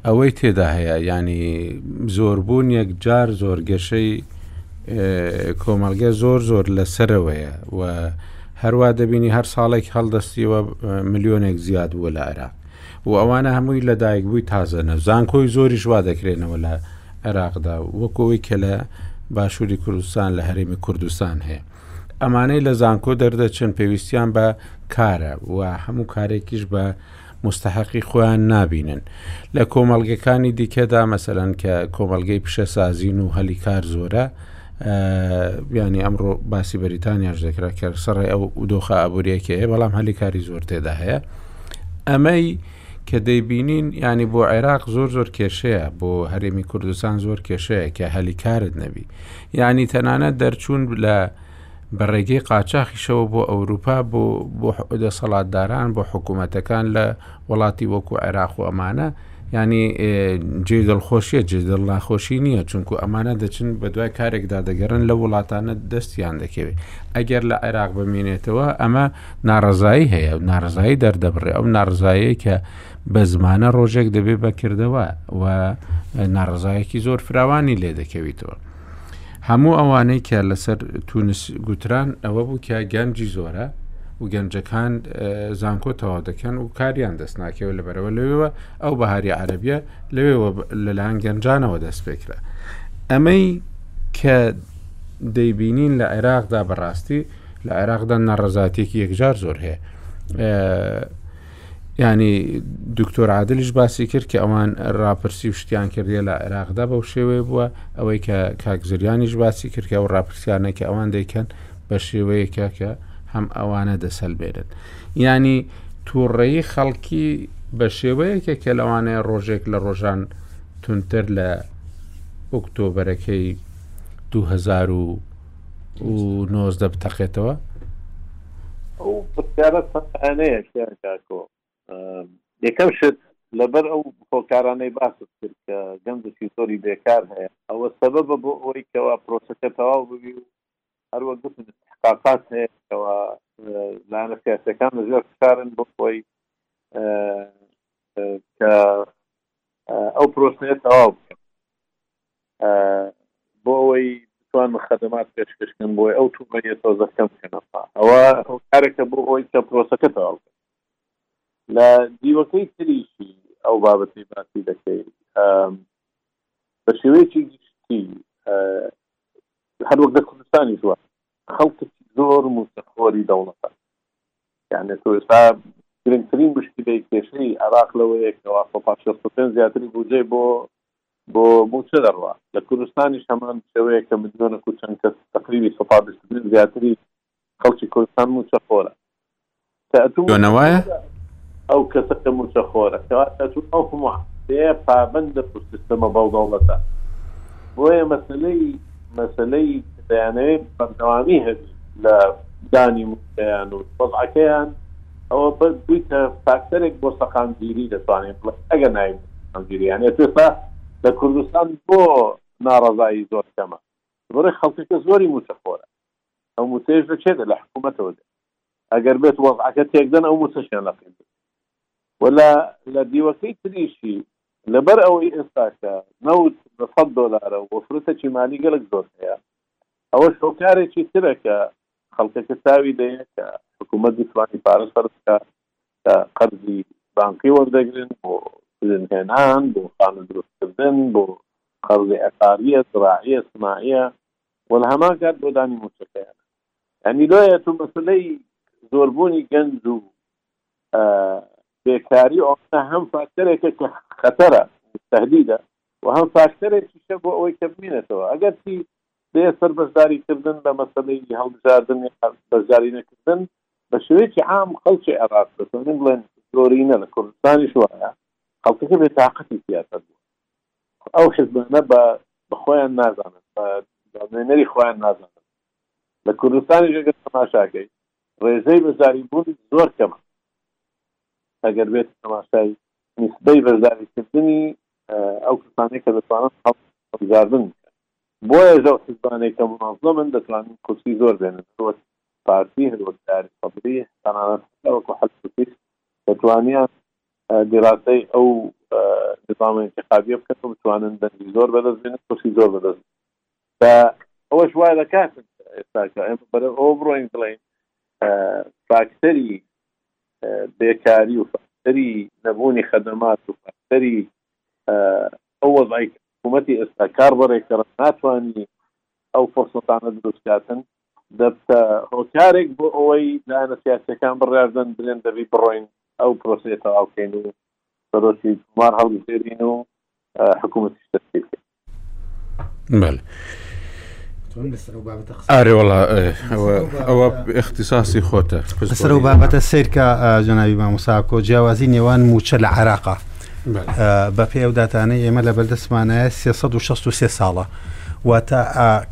ئەوەی تێدا هەیە ینی زۆربوون یەک جار زۆر گەشەی کۆمەلگە زۆر زۆر لەسەرەوەیە و هەروا دەبینی هەر ساڵێک هەڵدەستیەوە ملیۆنێک زیاد بووە لە عێراق و ئەوانە هەمووی لە دایک بووی تازەنە زانکۆی زۆریش وا دەکرێنەوە لە عێراقدا وەکەوەی کە لە باشووری کوردستان لە هەرێمی کوردستان هەیە ئەمانەی لە زانکۆ دەردەچن پێویستیان بە کارە و هەموو کارێکیش بە موستەحەقی خۆیان نابینن لە کۆمەڵگەکانی دیکەدا مەسەرەن کە کۆمەلگەی پیشەسازین و هەلی کار زۆرە بیانی ئەمڕۆ باسی بەریتانیاش دەکرا کە سەڕی ئەو دۆخە ئابوووریەکی هەیە بەڵام هەلی کاری زۆر تێدا هەیە ئەمەی کە دەیبینین ینی بۆ عێراق زۆر زۆر کێشەیە بۆ هەرێمی کوردستان زۆر کێشەیە کە هەلی کارت نەبی یعنی تەنانەت دەرچوون لە بە ڕێگەی قاچاخیشەوە بۆ ئەوروپا بۆ بۆ دەسەڵاتداران بۆ حکوومەتەکان لە وڵاتی وەکو عێراق و ئەمانە ینی جێ دڵخۆشیە جێ دڵ ناخۆشی نییە چونکو ئەمانە دەچن بە دوای کارێکدا دەگەرن لە وڵاتانە دەستیان دەکەوێت ئەگەر لە عێراق بمێنێتەوە ئەمە ناڕزایی هەیە و ناڕزایی دەردەبڕێ ئەو ناڕزایە کە بە زمانە ڕۆژێک دەبێت بەکردەوە و ناڕزایەکی زۆر فراوانی لێ دەکەویتەوە. هەموو ئەوانەی کە لەسەر تونس گوتران ئەوە بوو کە گەنجی زۆرە و گەنجەکان زانکۆ تەوا دەکەن و کاریان دەست ناکەوە لە بەرەوە لەوێوە ئەو بەهاری عربیە لەوێوە لەلاەن گەنجانەوە دەست پێکرا ئەمەی کە دەیبینین لە عێراقدا بەڕاستی لە عێراقدا ناڕزاتێکی یەکجار زۆر هەیە یانی دکتۆر عادلیش باسی کرد کە ئەوان راپرسی و شتیان کردێ لە عێراقدا بەو شێوەیە بووە ئەوەی کە کاکزریانیش باسی کرد کە و راپرسیانە کە ئەوان دەیکەن بە شێوەیەکە کە هەم ئەوانە دەسەلبێنن ینی تووڕەیی خەڵکی بە شێوەیەکە کە لەوانەیە ڕۆژێک لە ڕۆژان تونتر لە ئۆکتۆبەرەکەی 2000 و نۆزدە بتەقێتەوە. ئەو پرسیارە سەرەتایانەیە کیان کاکۆ، یەکەم شت لەبەر ئەو هۆکارانەی باست کرد کە گەنجێکی زۆری بێکار هەیە ئەوە سەبەبە بۆ ئەوەی کەوا پرۆسەکە تەواو ببی و هەروەک گوتم استحقاقات هەیە کەوا لایەنە سیاسیەکان لەژێر فشارن بۆ خۆی کە ئەو پرۆسەیە تەواو بکەم بۆ ئەوەی توان خەدەمات پێشکەشکەم بۆی ئەو تووڕەیە تۆزەکەم بکەنەفا ئەوە ئەو کارێکە بۆ ئەوی کە پرۆسەکە تەواو بکەم لە دیوەکەی تریشی ئەو بابەتی باسی دەکەی بە شێوەیەکی گشتی هەروەک لە کوردستانی جووە خەڵکەکی زۆر موچەخۆری دەوڵەتە یانە تۆ ئێستا گرنگترین مشکلی کێشەی عراق لەوەیە کەوا سەتا شەست و پێنج زیاتری بودجەی بۆ بۆ موچە دەڕوا لە کوردستانیش هەمان شێوەیە کە ملیۆنە و چەند کەس تقریبی سەتا بیست و پێنج زیاتری خەڵکی کوردستان موچەخۆرە کەئەتوو مچە لەوانەوایە خۆرە ئەو کەسە کە مچە خۆرە کەواتە ئەتوو ئەو هەموو عەقدەیە پابەندە بەو سیستەمە بەو دەوڵەتە بۆیە مەسەلەی مەسەلەی کە دەیانەوێت بەردەوامی هەبی لە دانی موچەیان و وەزعەکەیان ئەوە بەس بویتە فاکتەرێک بۆ سەقامگیری دەتوانین بڵێ ئەگەر ناوی سەقامگیری یان ئێت ئێستا لە کوردستان بۆ ناڕەزایی زۆر کەمە بڕێ خەڵکەکە زۆری موچە خۆرە ئەو موچەیش لە کێ دێت لە حکوومەتەوە دێت ئەگەر بێت وەزعەکە تێکدەن ئەو موچەشیان لە قین دێت و لە لە دیوەکەی تریشی لەبەر ئەوەی ئێستاکە نەوت بە سەد دۆلارە و فرتەکی مالی گەلک زۆر هەیە ئەوە شۆکارێکی ترە کە خەڵکەکە چاوی لەیە کە حکوومەت بتوانانی پارە سەر بکە کە قەرزی بانقی وەردەگرن بۆ هێنان بۆ خانە دروستکردن بۆ قەرزی عقاریە زراعیە سناعە و لە هەمان کات بۆ دانی مووچەکەیان یعنی لۆیە تو مەسلەی زۆربوونی گەنج و بێکاری ئۆمە هەم فاکتەرێکە کە خەتەرە تهدیدە و هەم فاکتەرێکیشە بۆ ئەوەی کە بمینێتەوە ئەگەرچی بێ سەر بەشداریکردن لە مەسلەی هەڵبژاردن بەشداری نەکردن بە شوێکی عام خەڵکی عێراق دەتوانین بڵێن زۆرینە لە کوردستانیش وایە خەڵکەکە بێ تااقەتی سیاست بوو ئەو حزبانە بە خۆیان نازانن نوێنەری خۆیان نازانن لە کوردستانی ژێگەر تەماشاکەی ڕێژەی بەشداری بوون زۆر کەمە ئەگەر بێت تەماشای نسبەی بەشداریکردنی ئەو کسانەی کە دەتوانن هەڵبژاردن بۆیە زەو حزبانەی کە مناظە من دەتوانن کورسی زۆر بێنن وەک پارتی هەروەک داری قبلی تەنانەت وەکو حەل دەتوانیان دیراسەی ئەو نیزامە ئینتیخابیە بکەن و بتوانن دەنگی زۆر بەدەست بێنن کورسی زۆر بەدەست بە ئەوەش وای دەکات ئێستاکە ئێمە بەرە ئەوە بڕۆین بڵێین فاکتەری بێکاری و فاکتەری نەبوونی خەدەمات و فاکتەری ئەو وەزای حکوومەتی ئێستا کار بەرێکەڕ ناتوانانی ئەو فرسەتانە دروستکاتن دەبتە هۆکارێک بۆ ئەوەی لایەنە سیاسییەکان بڕیار دەن بلێن دەبی بڕۆین ئەو پرۆسەیە تەواو بکەین و سەرۆکی کۆمار هەڵبژێرین و حکوومەتیش تەشکیل بکەین. بەل ئارێ وڵا ئەوە اختصاسی خۆتە لەسەر و بابەتە سیرکە جەناوی مامۆساکۆ جیاوازی نێوان موچە لە عراقا بە پێ ئەو داتانەی ئێمە لە بەردەستمانایە 363 ساڵە واتە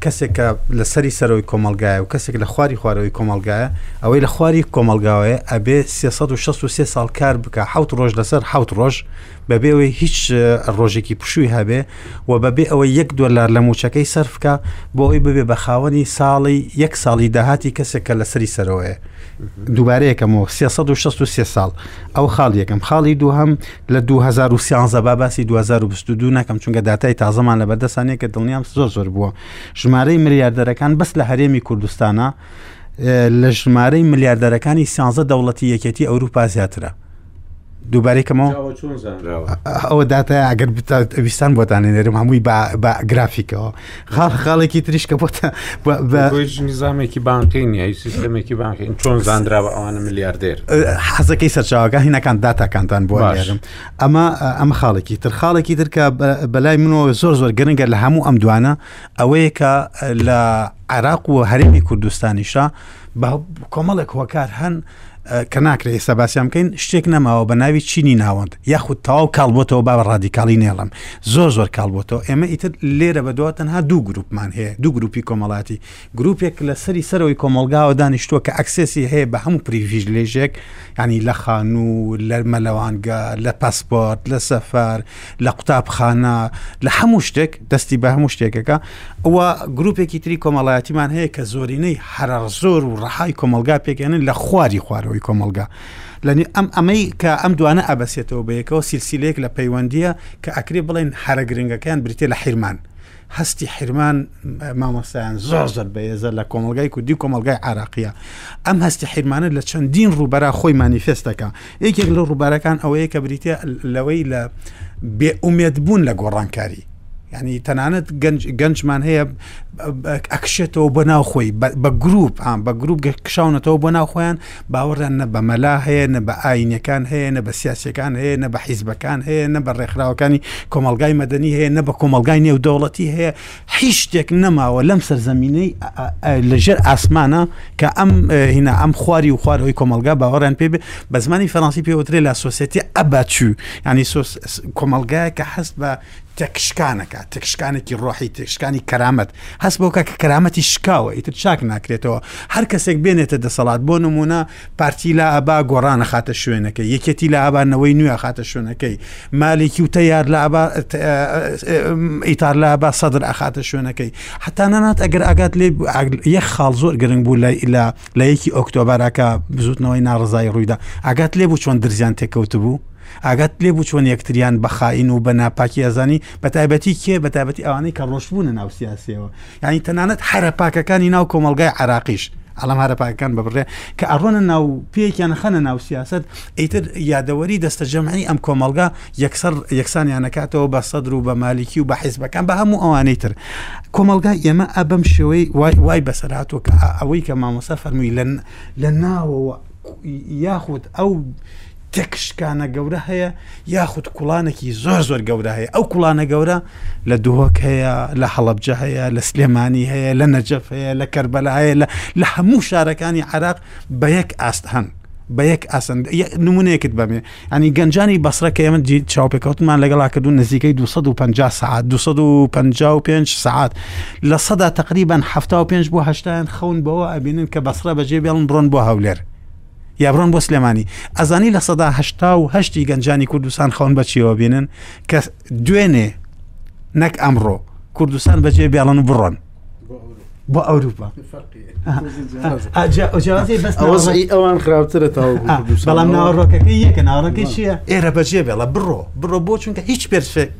کەسێک کە لە سەری سەرەوەی کۆمەلگایە و کەسێک لە خواری خوارەوەی کۆمەلگایە ئەوەی لە خواری کۆمەلگاوەیە ئەبێ 363 ساڵ کار بکە حوت ڕۆژ لەسەر حوت ڕۆژ بەبێەوەی هیچ ڕۆژێکی پشووی هەبێ و بەبێ ئەوەی یەک دۆلار لە موچەکەی سەرفکە بۆ ئەوی ببێ بە خاوەنی ساڵی یەک ساڵی داهاتی کەسێک کە لە سەری سەرەوەیە دووبارەیەکەمەوە 363 ساڵ ئەو خاڵ یەکەم خاڵی دوو هەم لە 2013 با باسی 2022 ناکەم چونکە داتای تازەمان لە بەردەسانەیە کە دڵنیام زۆر زۆر بووە ژمارەی ملیاردەرەکان بەس لە هەرێمی کوردستانە لە ژمارەی ملیاردەرەکانی سیانزە دەوڵەتی یەکێتی ئەوروپا زیاترە دووبارێکەمەوە ئەوە داتای ئەگەر بتویستان بۆتانێنێرم هەمووی بە گرافیکەوە خاڵ خاڵێکی تریش کە بۆتە نیزانێکی بانقی نیە سیستمێکی بانقی چۆن زانرا بە ئەوانە ملیاردێر حەزەکەی سەرچاوەکە هینەکان داتاکانتان بۆ باشم ئەمە ئەمە خاڵێکی تر خاڵێکی ترکە بەلای منەوە زۆر زۆر گرنگە لە هەموو ئەم دوانە ئەوەیە کە لە عراق و هەرێمی کوردستانیشە بە کۆمەڵێک هۆکار هەن کە ناکرێت ئێستا باسییان بکەین شتێک نەماوە بە ناوی چینی ناوەند یاخود تەواو کاڵبووەوە با بە ڕادیکاڵی نێڵم زۆر زۆر کاڵبووەوە ئێمە ئیتر لێرە بەدەوە تەنها دوو گروپمان هەیە دوو گروپی کۆمەڵاتی گروپێک لە سەری سەرەوەی کۆمەلگاوە دانیشتووە کە ئەکسسی هەیە بە هەموو پریڤژ لێژێک ینی لە خانوو لەرمەلەوانگە لە پاسپۆرت لە سەفەر لە قوتابخانە لە هەموو شتێک دەستی بە هەموو شتێکەکە ئەوە گرروپێکی تری کۆمەڵایەتیمان هەیە کە زۆرینەی هەرە زۆر و ڕەهای کۆمەلگا پێکێنن لە خواری خوارەوەی کۆمەلگا لەنی ئەم ئەمەی کە ئەم دوانە ئەبەسێتەوە بەیەکەوە سیلسیلەیەک لە پەیوەندیە کە ئەکری بڵێن هەرە گرنگەکەیان بریتە لە حیرمان هەستی حرمان مامۆستایان زۆر زۆر بەێزە لە کۆمەلگای کوردی کۆمەلگای عراقیە ئەم هەستی حرمانە لە چەندین ڕووبەرا خۆی مانیفستەکە یەکێک لە ڕووبارەکان ئەوەیە کە بریتە لەوەی لە بێ ئومێت بوون لە گۆڕانکاری ینی تەنانەت گەنج گەنجمان هەیە ئەکشێتەوە بە ناو خۆی بە گروپ ئام بە گروپ کشاونەتەوە بۆ ناو خۆیان باوەڕیان نە بە مەلا هەیە، نە بە ئایینەکان هەیە، نە بە سیاسییەکان هەیە، نە بە حیزبەکان هەیە، نە بە ڕێکخراوەکانی کۆمەڵگای مەدەنی هەیە، نە بە کۆمەڵگای نێودەوڵەتی هەیە، هیچ شتێک نەماوە لەم سەرزەمینەی لە ژێر ئاسمانە کە ئەم هینا ئەم خواری و خوارەوەی کۆمەڵگا باوەڕیان پێ بێ بە زمانی فەرەنسی پێوترێ لە سۆسێتی ئەباچوو ینی کۆمەڵگایە کە حەست بە تێکشکانەکە تێکشکانێکی ڕۆحی تێکشکانی کەرامەت هەست بۆکە کە کەرامەتی شکاوە ئیتر چاک ناکرێتەوە هەر کەسێک بێنێتە دەسەڵات بۆ نمونە پارتی لا ئەبا گۆڕانە خاتە شوێنەکە یەکێتی لا ئابانەوەی نوێ خاتە شوێنەکەی مالێکی و تەیار لا ئیتار لا با سەدر ئەخاتە شوێنەکەی حتا نانات ئەگەر ئاگات لێ یەک خاڵ زۆر گرنگ بوو لای ئیلا لە یەکی ئۆکتۆبارەکە بزوتنەوەی ناڕزای ڕوویدا ئاگات لێ بوو چۆن درزیان تێکەوت بوو ئاگات لێ بوو چۆن یەکتریان بە خائین و بە ناپاکی ئەزانی بە تایبەتی کێ بە تایبەتی ئەوانەی کە ڕۆشتبوونە ناو سیاسەوە یعنی تەنانەت حرە پاکەکانی ناو کۆمەلگای عراقیش ئەڵم هەرە پاکەکان ببڕێ کە ئەڕۆنە ناو پێکیان خەنە ناو سیاست ئیتر یادەوەری دەستە جەمعی ئەم کۆمەلگا یەکسەر یەکسانیانەکاتەوە بە سەدر و بە مالیکی و بە حیزبەکان بە هەموو ئەوانەی تر کۆمەلگای ئێمە ئەبم شێوەی وای وای بەسەرهاتوە کە ئەوەی کە مامۆسا فەرمووی لەن لە ناوەوە یاخود ئەو تەک شکانە گەورە هەیە یاخود کوڵانێکی زۆر زۆر گەورە هەیە ئەو کوڵانە گەورە لە دهۆک هەیە لە حەڵبجە هەیە لە سلێمانی هەیە لە نەجەف هەیە لە کەربەلا هەیە لە هەموو شارەکانی عراق بە یەک ئاست هەن بە یەک ئاسن نمونەیەکت بەێ یانی گەنجانی بەسرە کە ئێمە چاوپێکەوتمان لەگەڵا کردو نزیکەی 250 سعات 255 سعات لە سەدا تقریبان 75 بۆ هشتیان خەون بەوە ئەبینن کە بەسرە بەجێ بێڵن بڕۆن بۆ هەولێر یابرۆن بۆ سلێمانی ئەزانی لە سەدا هشتا و هەشتی گەنجانی کوردستان خەون بەچیەوە بینن کە دوێنێ نەک ئەمڕۆ کوردستان بەجێ بێڵن بڕۆن بۆ ئەوروپا ئەوان خراپترە تا بەڵام ناوەڕۆکەکە یەکە ناوەڕەکە چیە ئێرە بەجێ بێڵە بڕۆ بڕۆ بۆ چونکە هیچ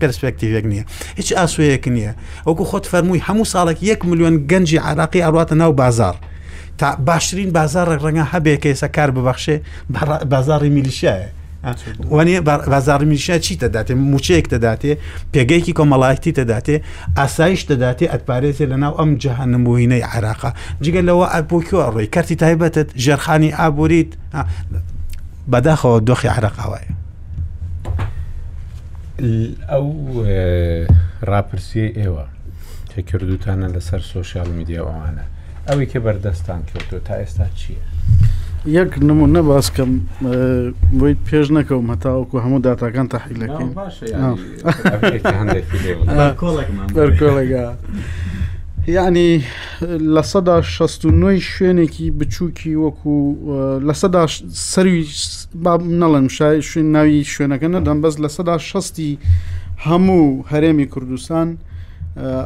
پرسپێکتیڤێک نییە هیچ ئاسوەیەک نییە ئەوکو خۆت فەرمووی هەموو ساڵێک یەک میلیۆن گەنجی عراقی ئەڕاتە ناو بازار. تا باشترین بازار ڕێک ڕەنگە هەبێ کە ئێستا کار ببەخشێ بازاری میلیشایە وانە بازاری میشا چی دەداتێ موچەیەک دەداتێ پێگەیەکی کۆمەڵایەتی دەداتێ ئاسایش دەداتێ ئەتپارێزێ لە ناو ئەم جەهان نموینەی عراقا جگە لەوە ئەرپۆکی ئەڕۆی کەرتی تایبەتت ژێرخانی ئابووریت بەداخەوە دۆخی عراقاوایە ئەو راپرسیە ئێوە کە کردوتانە لەسەر سوۆسیال میدیاوانە ئەوەی کە بەردەستان کەوتو تا ئێستا چییە؟ یەک نمو نەباسکەم بۆی پێش نەکەوم هەتاوەکو هەموو داتاکان تاحیلەکەم یعنی لە سەدا 16 شوێنێکی بچووکی وەکو لە سەدا سەروی نەڵم شای شوێن ناوی شوێنەکە نەدەم بەس لە سەدا شستی هەموو هەرێمی کوردستان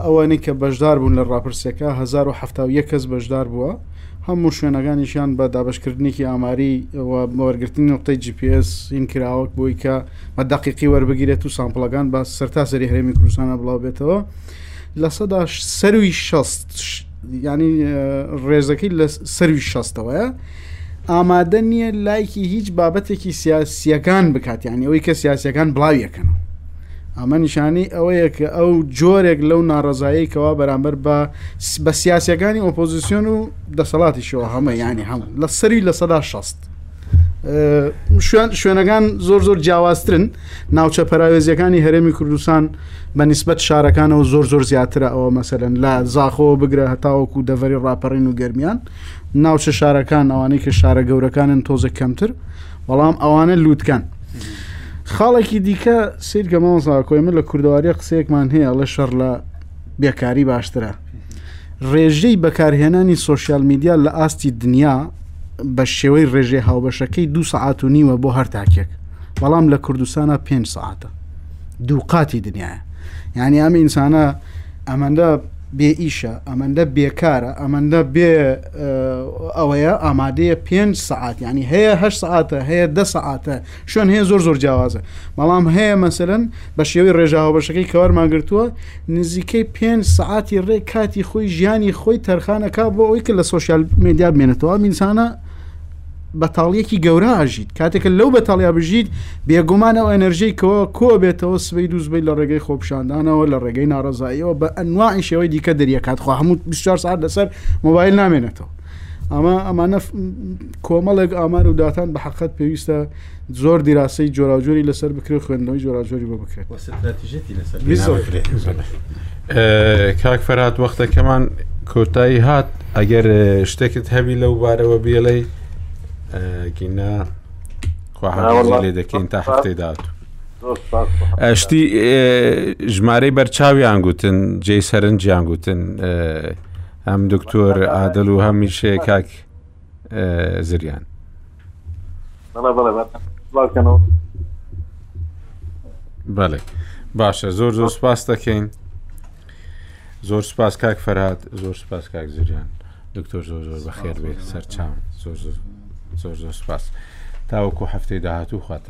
ئەوانەی کە بەشدار بوون لە ڕاپرسیەکە 1071 کەس بەشدار بووە هەموو شوێنەکانیشیان بە دابشکردنێکی ئاماری وەرگرتنی نقطەی GPS هین کراوەک بۆی کە بە دقیقی وەربگیرێت و سامپڵەکان بە سەرتا سەری هەرێمی کوردستانە بڵاو بێتەوە لە سەدا سەروی شەست ینی ڕێزەکەی لە سەروی شەستەوەە ئامادە نییە لایکی هیچ بابەتێکی سیاسیەکان بکات یانی ئەوەی کە سیاسەکان بڵاویەکەن ئەمە نیشانەی ئەوەیە کە ئەو جۆرێک لەو ناڕزایی کەوا بەرامبەر بە بە سیاسەکانی ئۆپۆزیسیۆن و دەسەڵاتیشەوە هەمە ینی هەموو لە سەری لە سەدا شەست شوێن شوێنەکان زۆر زۆر جیاوازترن ناوچە پەراوێزیەکانی هەرێمی کوردستان بە نسبت شارەکانەوە زۆر زۆر زیاترە ئەوە مەسەرەن لە زاخەوە بگرە هەتاوەکو و دەڤری ڕاپەڕین و گرمیان ناوچە شارەکان ئەوانەی کە شارە گەورەکانن تۆزە کەمتر بەڵام ئەوانە لووتکەن. خاڵێکی دیکە سیرکە مامەساکۆی من لە کوردواری قسەیەکمان هەیە ئەڵێ شەڕ لە بێکاری باشترە ڕێژەی بەکارهێنانی سۆشیال میدیا لە ئاستی دنیا بە شێوەی ڕێژەی هاوبەشەکەی دو سەعات و نیوە بۆ هەر تاکێک بەڵام لە کوردستانە پێ سەعاتە دوو قاتی دنیاە یعنی ئەم ئینسانە ئەمەندە بێ ئیشە ئەمەندە بێکارە ئەمەندە بێ ئەوەیە ئامادەیە پێ سەعات ینی هەیەه سعاتە هەیە ده سەعاتە شوێن هەیە زۆر زۆر جیاوازە بەڵام هەیە مەسەرەن بە شێوەی ڕێژاوە بەشەکەی کەوارمان گرتووە نزیکەی پێ سعاتی ڕێ کاتی خۆی ژیانی خۆی تەرخانەکە بۆ ئەوی کە لە سوۆسیال مدیا بێنێتەوە میسانە بەتاڵیەکی گەورە ئاژیت کاتێکە لەو بەتاڵیا بژیت بێگومان ئەو ئەنەرژیکەوە کۆ بێتەوە سبەی دووزبەی لە ڕێگەی خۆپشاندانەوە لە ڕێگەی ناڕزاییەوە بە ئەنواعی شێوەی دیکە دەریەکات خوا هەموو 24 ساعت لەسەر مۆبایل نامێنێتەوە ئەمە ئەمانە کۆمەڵێک ئامار و داتان بە حقت پێویستە زۆر دیراسەی جۆراوجۆری لەسەر بکرێت خوێندنەوەی جۆراوجۆری بۆ بکرێت کاک فەرات وەختەکەمان کۆتایی هات ئەگەر شتێکت هەبی لەو بارەوە بێڵێ گینا لێ دەکەین تا هەفتەی داات ئەشتی ژمارەی بەرچاویان گوتن جێ سەرنجیان گوتن ئەم دکتۆر عادل و هەمیشێ کاک زریان بەڵێ باشە زۆر زۆر سپاس دەکەین زۆر سپاس کاک فەرات زۆر سپاس کاک زریان دکتۆر زۆر زۆر بەخێر بێ سەرچاو زۆر زۆر زۆر زۆر سپاس تاوەکو هەفتەی داهاتوو خواتە